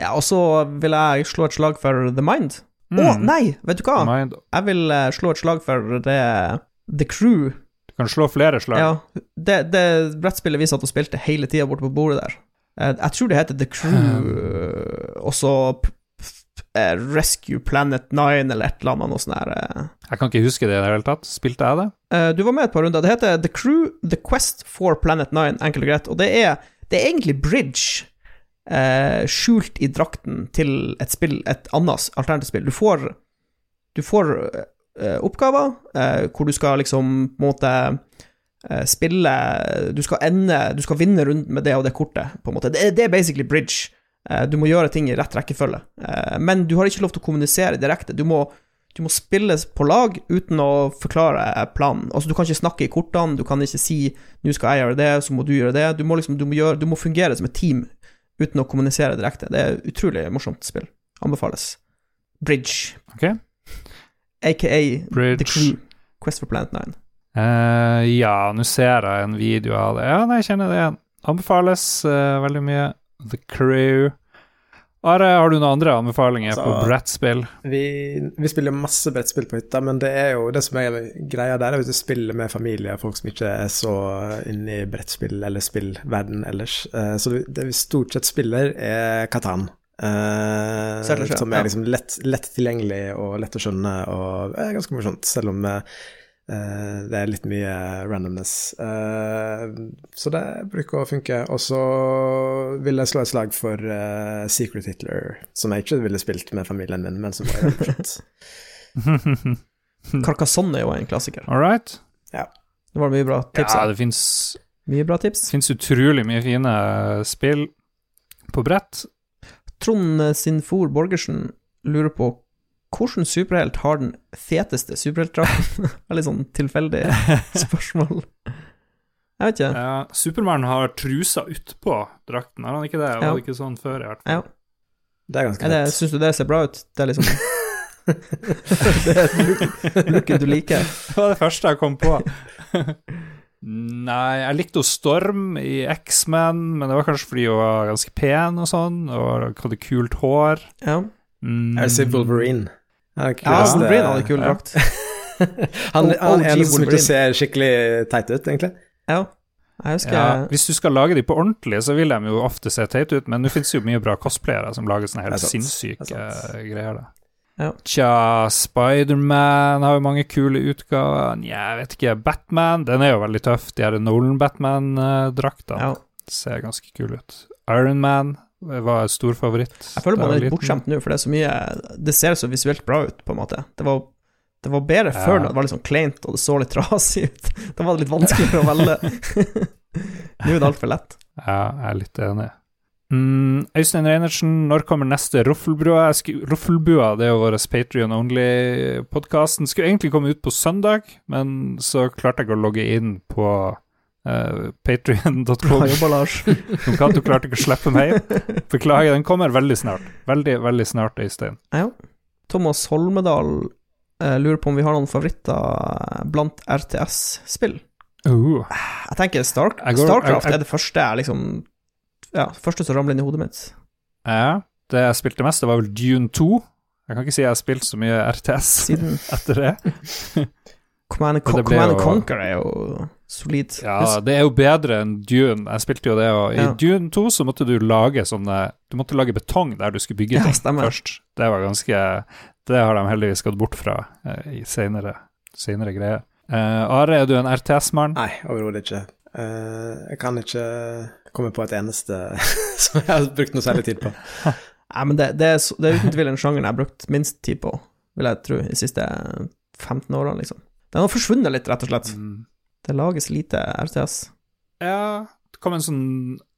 Ja, og så vil jeg slå et slag for The Mind. Å, Mm. nei! Vet du hva? Jeg vil eh, slå et slag for det The Crew. Du kan slå flere slag. Ja, det, det brettspillet vi satt og spilte hele tida borte på bordet der. Eh, Jeg tror det heter The Crew, eh, og så eh, Rescue Planet 9 eller et eller annet noe sånt der. eh. Jeg kan ikke huske det i det hele tatt. Spilte jeg det? Eh, Du var med et par runder. Det heter The Crew, The Quest for Planet 9, enkelt og greit. Og det er, det er egentlig bridge eh, skjult i drakten til et spill, et annet alternativt spill. Du får, du får eh, oppgaver eh, hvor du skal liksom på en måte spille Du skal ende Du skal vinne runden med det og det kortet, på en måte. Det, det er basically bridge. Eh, du må gjøre ting i rett rekkefølge. Eh, men du har ikke lov til å kommunisere direkte. Du må du må spille på lag uten å forklare planen. Altså, du kan ikke snakke i kortene, du kan ikke si 'nå skal jeg gjøre det, så må du gjøre det'. Du må, liksom, du må, gjøre, du må fungere som et team uten å kommunisere direkte. Det er utrolig morsomt spill. Anbefales. Bridge. Okay. Aka Bridge. The Crew. Quest for Planet 9. Uh, ja, nå ser jeg en video av det. Ja, nei, jeg kjenner det igjen. Anbefales uh, veldig mye. The Crew. Are, har du noen andre anbefalinger Altså, på brettspill? Vi, vi spiller masse brettspill på hytta, men det er jo det som er greia der, er å spille med familie, og folk som ikke er så inne i brettspill eller spillverden ellers. Eh, så det- vi stort sett spiller, er Katan. Uh, selv, ja. som er liksom lett, lett tilgjengelig og lett å skjønne, og er ganske morsomt, selv om eh, eh, det er litt mye randomness. Eh, så det bruker å funke. Og så vil jeg slå et slag for eh, Secret Hitler, som jeg ikke ville spilt med familien min, men som var morsomt. Carcassonne er jo en klassiker. All right. Ja. Det var mye bra tips. Ja, det fins Mye bra tips. finnes utrolig mye fine spill på brett. Trond eh, Sinfor Borgersen lurer på hvilken superhelt har den feteste superheltdrakten? Veldig sånn tilfeldig spørsmål. Jeg vet ikke. Ja, Supermann har trusa utpå drakten, har han ikke det? Var Ja. det ikke sånn før? i hvert fall? Ja. Det er ganske fett. syns du det ser bra ut? Det er liksom Det er look- looken du liker. Det var det første jeg kom på. Nei, jeg likte jo Storm i X-Men, men det var kanskje fordi hun var ganske pen og sånn, og hadde kult hår. Ja, Mm. Jeg vil si Wolverine. Han den ja kuleste- Wolverine hadde kul drakt. Han, er eneste som ikke ser skikkelig teit ut, egentlig. Ja. Jeg husker Ja, hvis du skal lage de på ordentlig, så vil de jo ofte se teite ut, men nå finnes det jo mye bra cosplayere som lager sånne helt sinnssyke eh, greier. da. Ja. Tja, Spiderman har jo mange kule utgaver. Nja, jeg vet ikke. Batman, den er jo veldig tøff. De her Nolan-Batman-draktene ja. ser ganske kule ut. Ironman var en stor favoritt. Jeg føler man er litt bortskjemt nå, for det er så mye Det ser så visuelt bra ut, på en måte. Det var, det var bedre Ja. før, det var litt sånn kleint og det så litt trasig ut. Da var det litt vanskeligere å velge. nå er det altfor lett. Ja, jeg er litt enig. Mm, Øystein Reinertsen, når kommer neste Roffelbua? Jeg Roffelbua det er jo vår Patrion Only-podkasten. Skulle egentlig komme ut på søndag, men så klarte jeg ikke å logge inn på uh, patrion.com. Du, du klarte ikke å slippe meg hjem. Beklager, den kommer veldig snart. Veldig, veldig snart, Øystein. Ja. Thomas Holmedal uh, lurer på om vi har noen favoritter blant RTS-spill. Uh. Jeg tenker Star Jeg går- Starcraft jeg- jeg- er det første jeg liksom Ja, første som ramler inn i hodet mitt. Ja, det jeg spilte mest, det var vel Dune 2. Jeg kan ikke si jeg har spilt så mye RTS Siden etter det. Command, Command Conquer er jo solid. Ja, det er jo bedre enn Dune. Jeg spilte jo det, og i Ja. Dune 2 så måtte du lage sånne Du måtte lage betong der du skulle bygge Ja, ting først. Det var ganske Det har de heldigvis gått bort fra eh, i senere, senere greier. Eh, Are, er du en RTS-mann? Nei, overhodet ikke. Uh, jeg kan ikke komme på et eneste som jeg har brukt noe særlig tid på. Nei, men det, det, er, det er uten tvil en sjanger jeg har brukt minst tid på, vil jeg tro, de siste 15 årene, liksom. Den har forsvunnet litt, rett og slett. Mm. Det lages lite RTS. Ja, det kom en sånn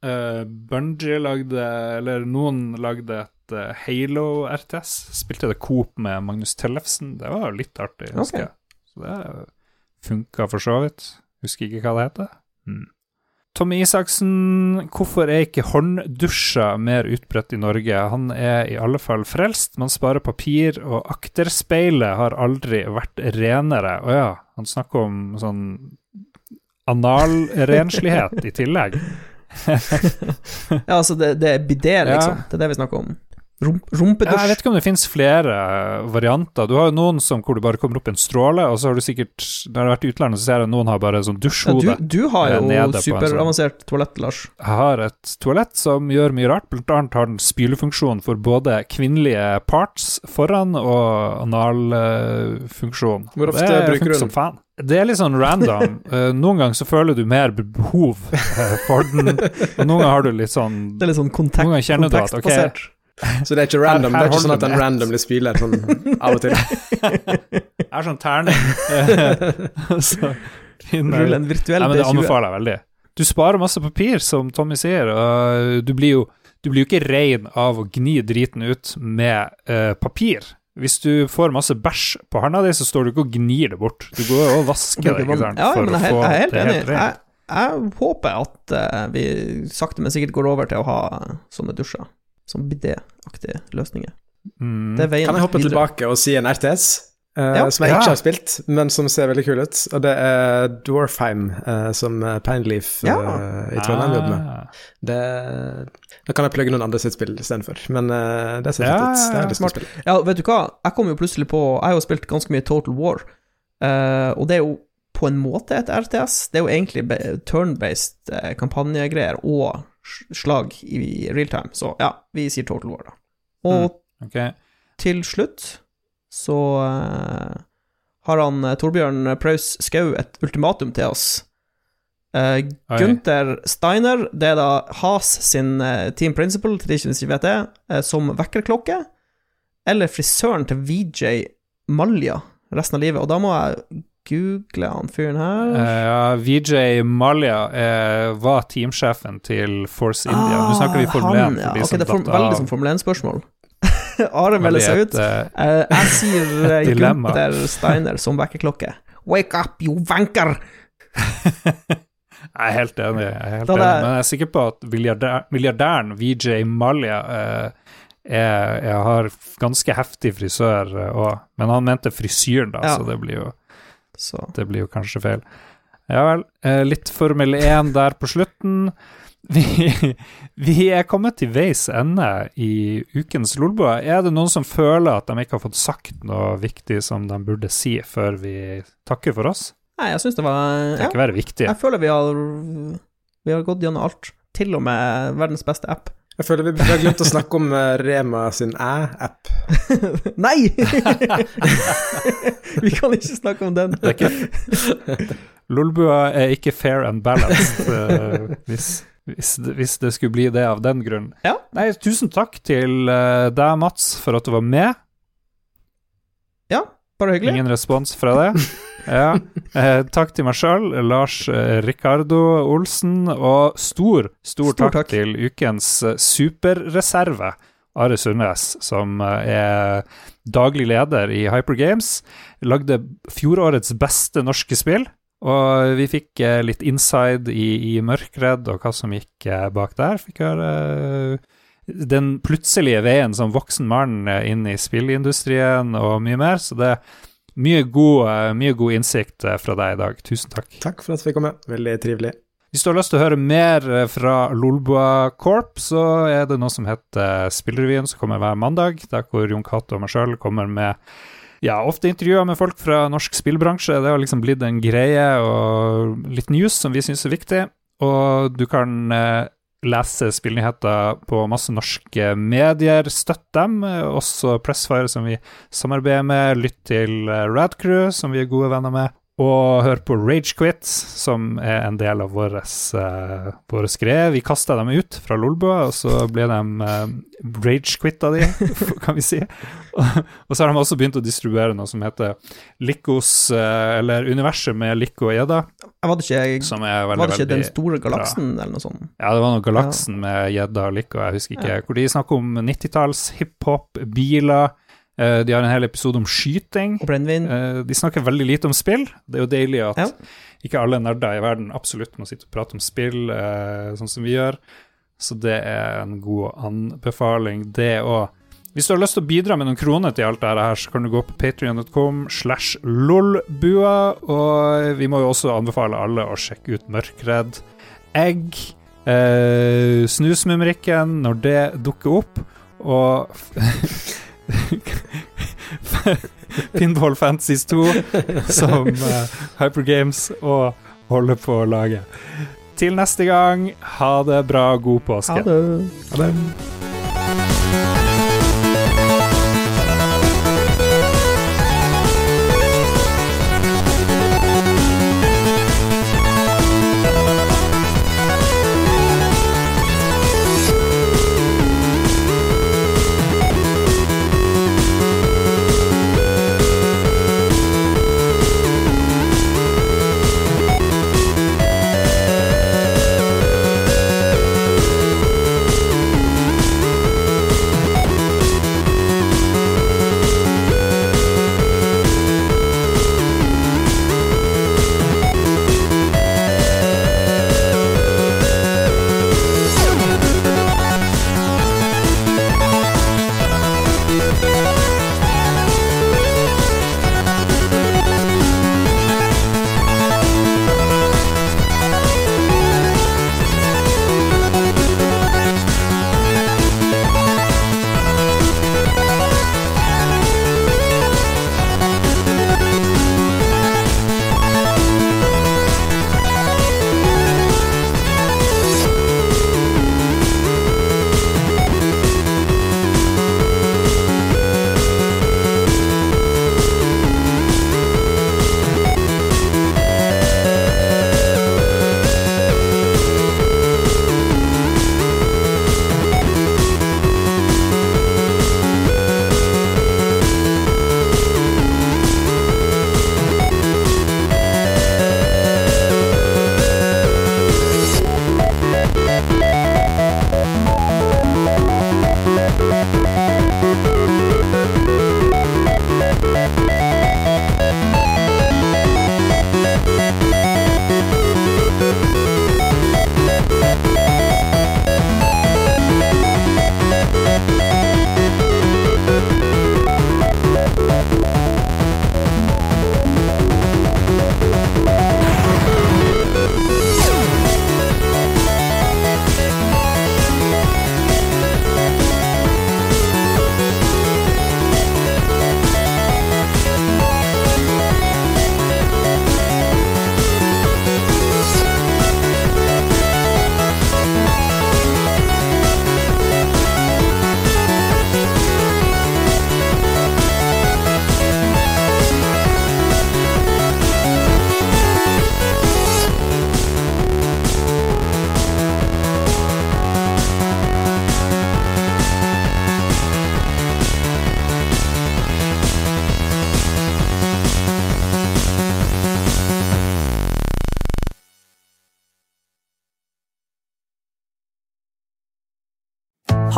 uh, Bungie lagde Eller noen lagde et uh, Halo RTS. Spilte det Coop med Magnus Tellefsen. Det var jo litt artig, husker Ok. jeg. Så det funka for så vidt. Husker ikke hva det heter. Mm. Tommy Isaksen, hvorfor er ikke hånddusjer mer utbredt i Norge? Han er i alle fall frelst, man sparer papir, og akterspeilet har aldri vært renere. Å ja, han snakker om sånn analrenslighet i tillegg. Ja, altså, det, det er bidé, Ja. liksom. Det er det vi snakker om. Rumpedusj. jeg vet ikke om det finnes flere eh, varianter. Du har jo noen som hvor det bare kommer opp en stråle, og så har du sikkert Når du har vært i utlandet, så ser jeg noen har bare sånn ja, dusjhode. du, du har jo sånn- superavansert toalett, Lars. Jeg har et toalett som gjør mye rart, blant annet har den spylefunksjon for både kvinnelige parts foran og analfunksjon. Hvor ofte bruker du den? Det er litt sånn random. Uh, noen ganger så føler du mer behov uh, for den, og noen ganger har du litt sånn Det er litt sånn kontakt, Noen ganger kjenner du at, ok. Så det er ikke random. Her- her det er ikke sånn at den randomly spiller sånn av og til. Det er sånn terning. så, Rull en virtuell D20. Ja, det anbefaler jeg veldig. Du sparer masse papir, som Tommy sier, og du blir jo, du blir jo ikke rein av å gni driten ut med uh, papir. Hvis du får masse bæsj på handa di, så står du ikke og gnir det bort. Du går og vasker det, ikke sant, Ja, for men å jeg, få jeg er helt det enig. helt rent. Jeg, jeg håper at uh, vi sakte, men sikkert går over til å ha sånne dusjer. Sånn bidé-aktige løsninger. Mm. Det er veien Kan jeg hoppe videre. tilbake og si en RTS? Eh, Ja. som jeg Ja. ikke har spilt, men som ser veldig kul ut. Og det er Dwarfheim, eh, som Pineleaf Ja. eh, i Trondheim jobber med. Ah. Det, da kan jeg plugge noen andre sitt spill istedenfor, men det ser Ja, ut. Det til å smart. Ja, vet du hva? Jeg kom jo plutselig på Jeg har jo spilt ganske mye Total War, eh, og det er jo på en måte et RTS. Det er jo egentlig turn-based kampanjegreier og slag i real time, så ja, vi sier Total War, da. Og Ok. til slutt så uh, har han eh, Torbjørn Praus Skau et ultimatum til oss. Uh, Gunther Steiner, det er da Has sin team principal, til de som ikke vet det, som vekkerklokke, eller frisøren til VJ Malja resten av livet. Og da må jeg google han fyren her. Uh, VJ Malja uh, var teamsjefen til Force India. Nå snakker vi Formel 1 Ah, for ja. de Ok, som det er veldig som Formel 1-spørsmål. Are melder seg ut. Eh, jeg sier eh, Gunther Steiner som vekkerklokke. Wake up, you wanker! Jeg er helt enig, jeg er helt enig. men jeg er sikker på at milliardær, milliardæren VJ Malia uh, er, jeg har ganske heftig frisør òg, men han mente frisyren, da, Ja. så det blir jo Så Det blir jo kanskje feil. Ja vel. Eh, litt Formel 1 der på slutten. Vi, vi er kommet til veis ende i ukens Lolbua. Er det noen som føler at de ikke har fått sagt noe viktig som de burde si før vi takker for oss? Nei, jeg syns det var Det ja, ikke være viktig. Jeg føler vi har Vi har gått gjennom alt. Til og med verdens beste app. Jeg føler vi vi har glemt å snakke om eh, Rema sin æ-app. Nei! vi kan ikke snakke om den. Lolbua er ikke fair and balanced, uh, hvis, hvis, det, hvis det skulle bli det av den grunn. Ja. Nei, tusen takk til uh, deg, Mats, for at du var med. Ja, bare hyggelig. Ingen respons fra det. Ja. Eh, takk til meg sjøl, Lars eh, Ricardo Olsen, og stor, stor, Stor takk, takk. til ukens eh, superreserve, Are Sundnes, som eh, er daglig leder i Hypergames. Lagde fjorårets beste norske spill, og vi fikk eh, litt inside i, i Mørkredd og hva som gikk bak der. Fikk høre den plutselige veien som voksen mann inn i spillindustrien og mye mer, så det mye god, eh, mye god innsikt eh, fra deg i dag. Tusen takk. Takk for at vi kom med. Veldig trivelig. Hvis du har lyst til å høre mer eh, fra Lolbua Corp, så er det noe som heter Spillrevyen, som kommer hver mandag, der hvor Jon Cato og meg sjøl kommer med ja, ofte intervjuer med folk fra norsk spillbransje. Det har liksom blitt en greie og litt news som vi syns er viktig. Og du kan eh, lese spillnyheter på masse norske medier. Støtt dem. Også Pressfire, som vi samarbeider med. Lytt til eh, Radcrew, som vi er gode venner med. Og hør på Ragequit, som er en del av våre uh, våres greie. Vi kasta dem ut fra Lolbua, og så ble de uh, ragequitta de, kan vi si. Og, så har de også begynt å distribuere noe som heter Likos, uh, eller Universet med Lico og Gjedda, Var det ikke, som er veldig, var det ikke Den store galaksen, eller noe sånt? ja, det var noe Galaksen med gjedda og Lico, jeg husker ikke. Hvor de snakker om 90-talls hiphop, biler. Eh, de har en hel episode om skyting. Og brennevin? Eh, de snakker veldig lite om spill. Det er jo deilig at Ja. ikke alle nerder i verden absolutt må sitte og prate om spill, eh, sånn som vi gjør. Så det er en god anbefaling, det òg. Hvis du har lyst til å bidra med noen kroner til alt dette her, så kan du gå på patrion.com slash lolbua, og vi må jo også anbefale alle å sjekke ut Mørkredd. Egg, eh, Snusmumrikken når det dukker opp, og Pinball Fantasies 2, som uh, Hyper Games og holder på å lage. Til neste gang, ha det bra, god påske. Ha det. Ha det.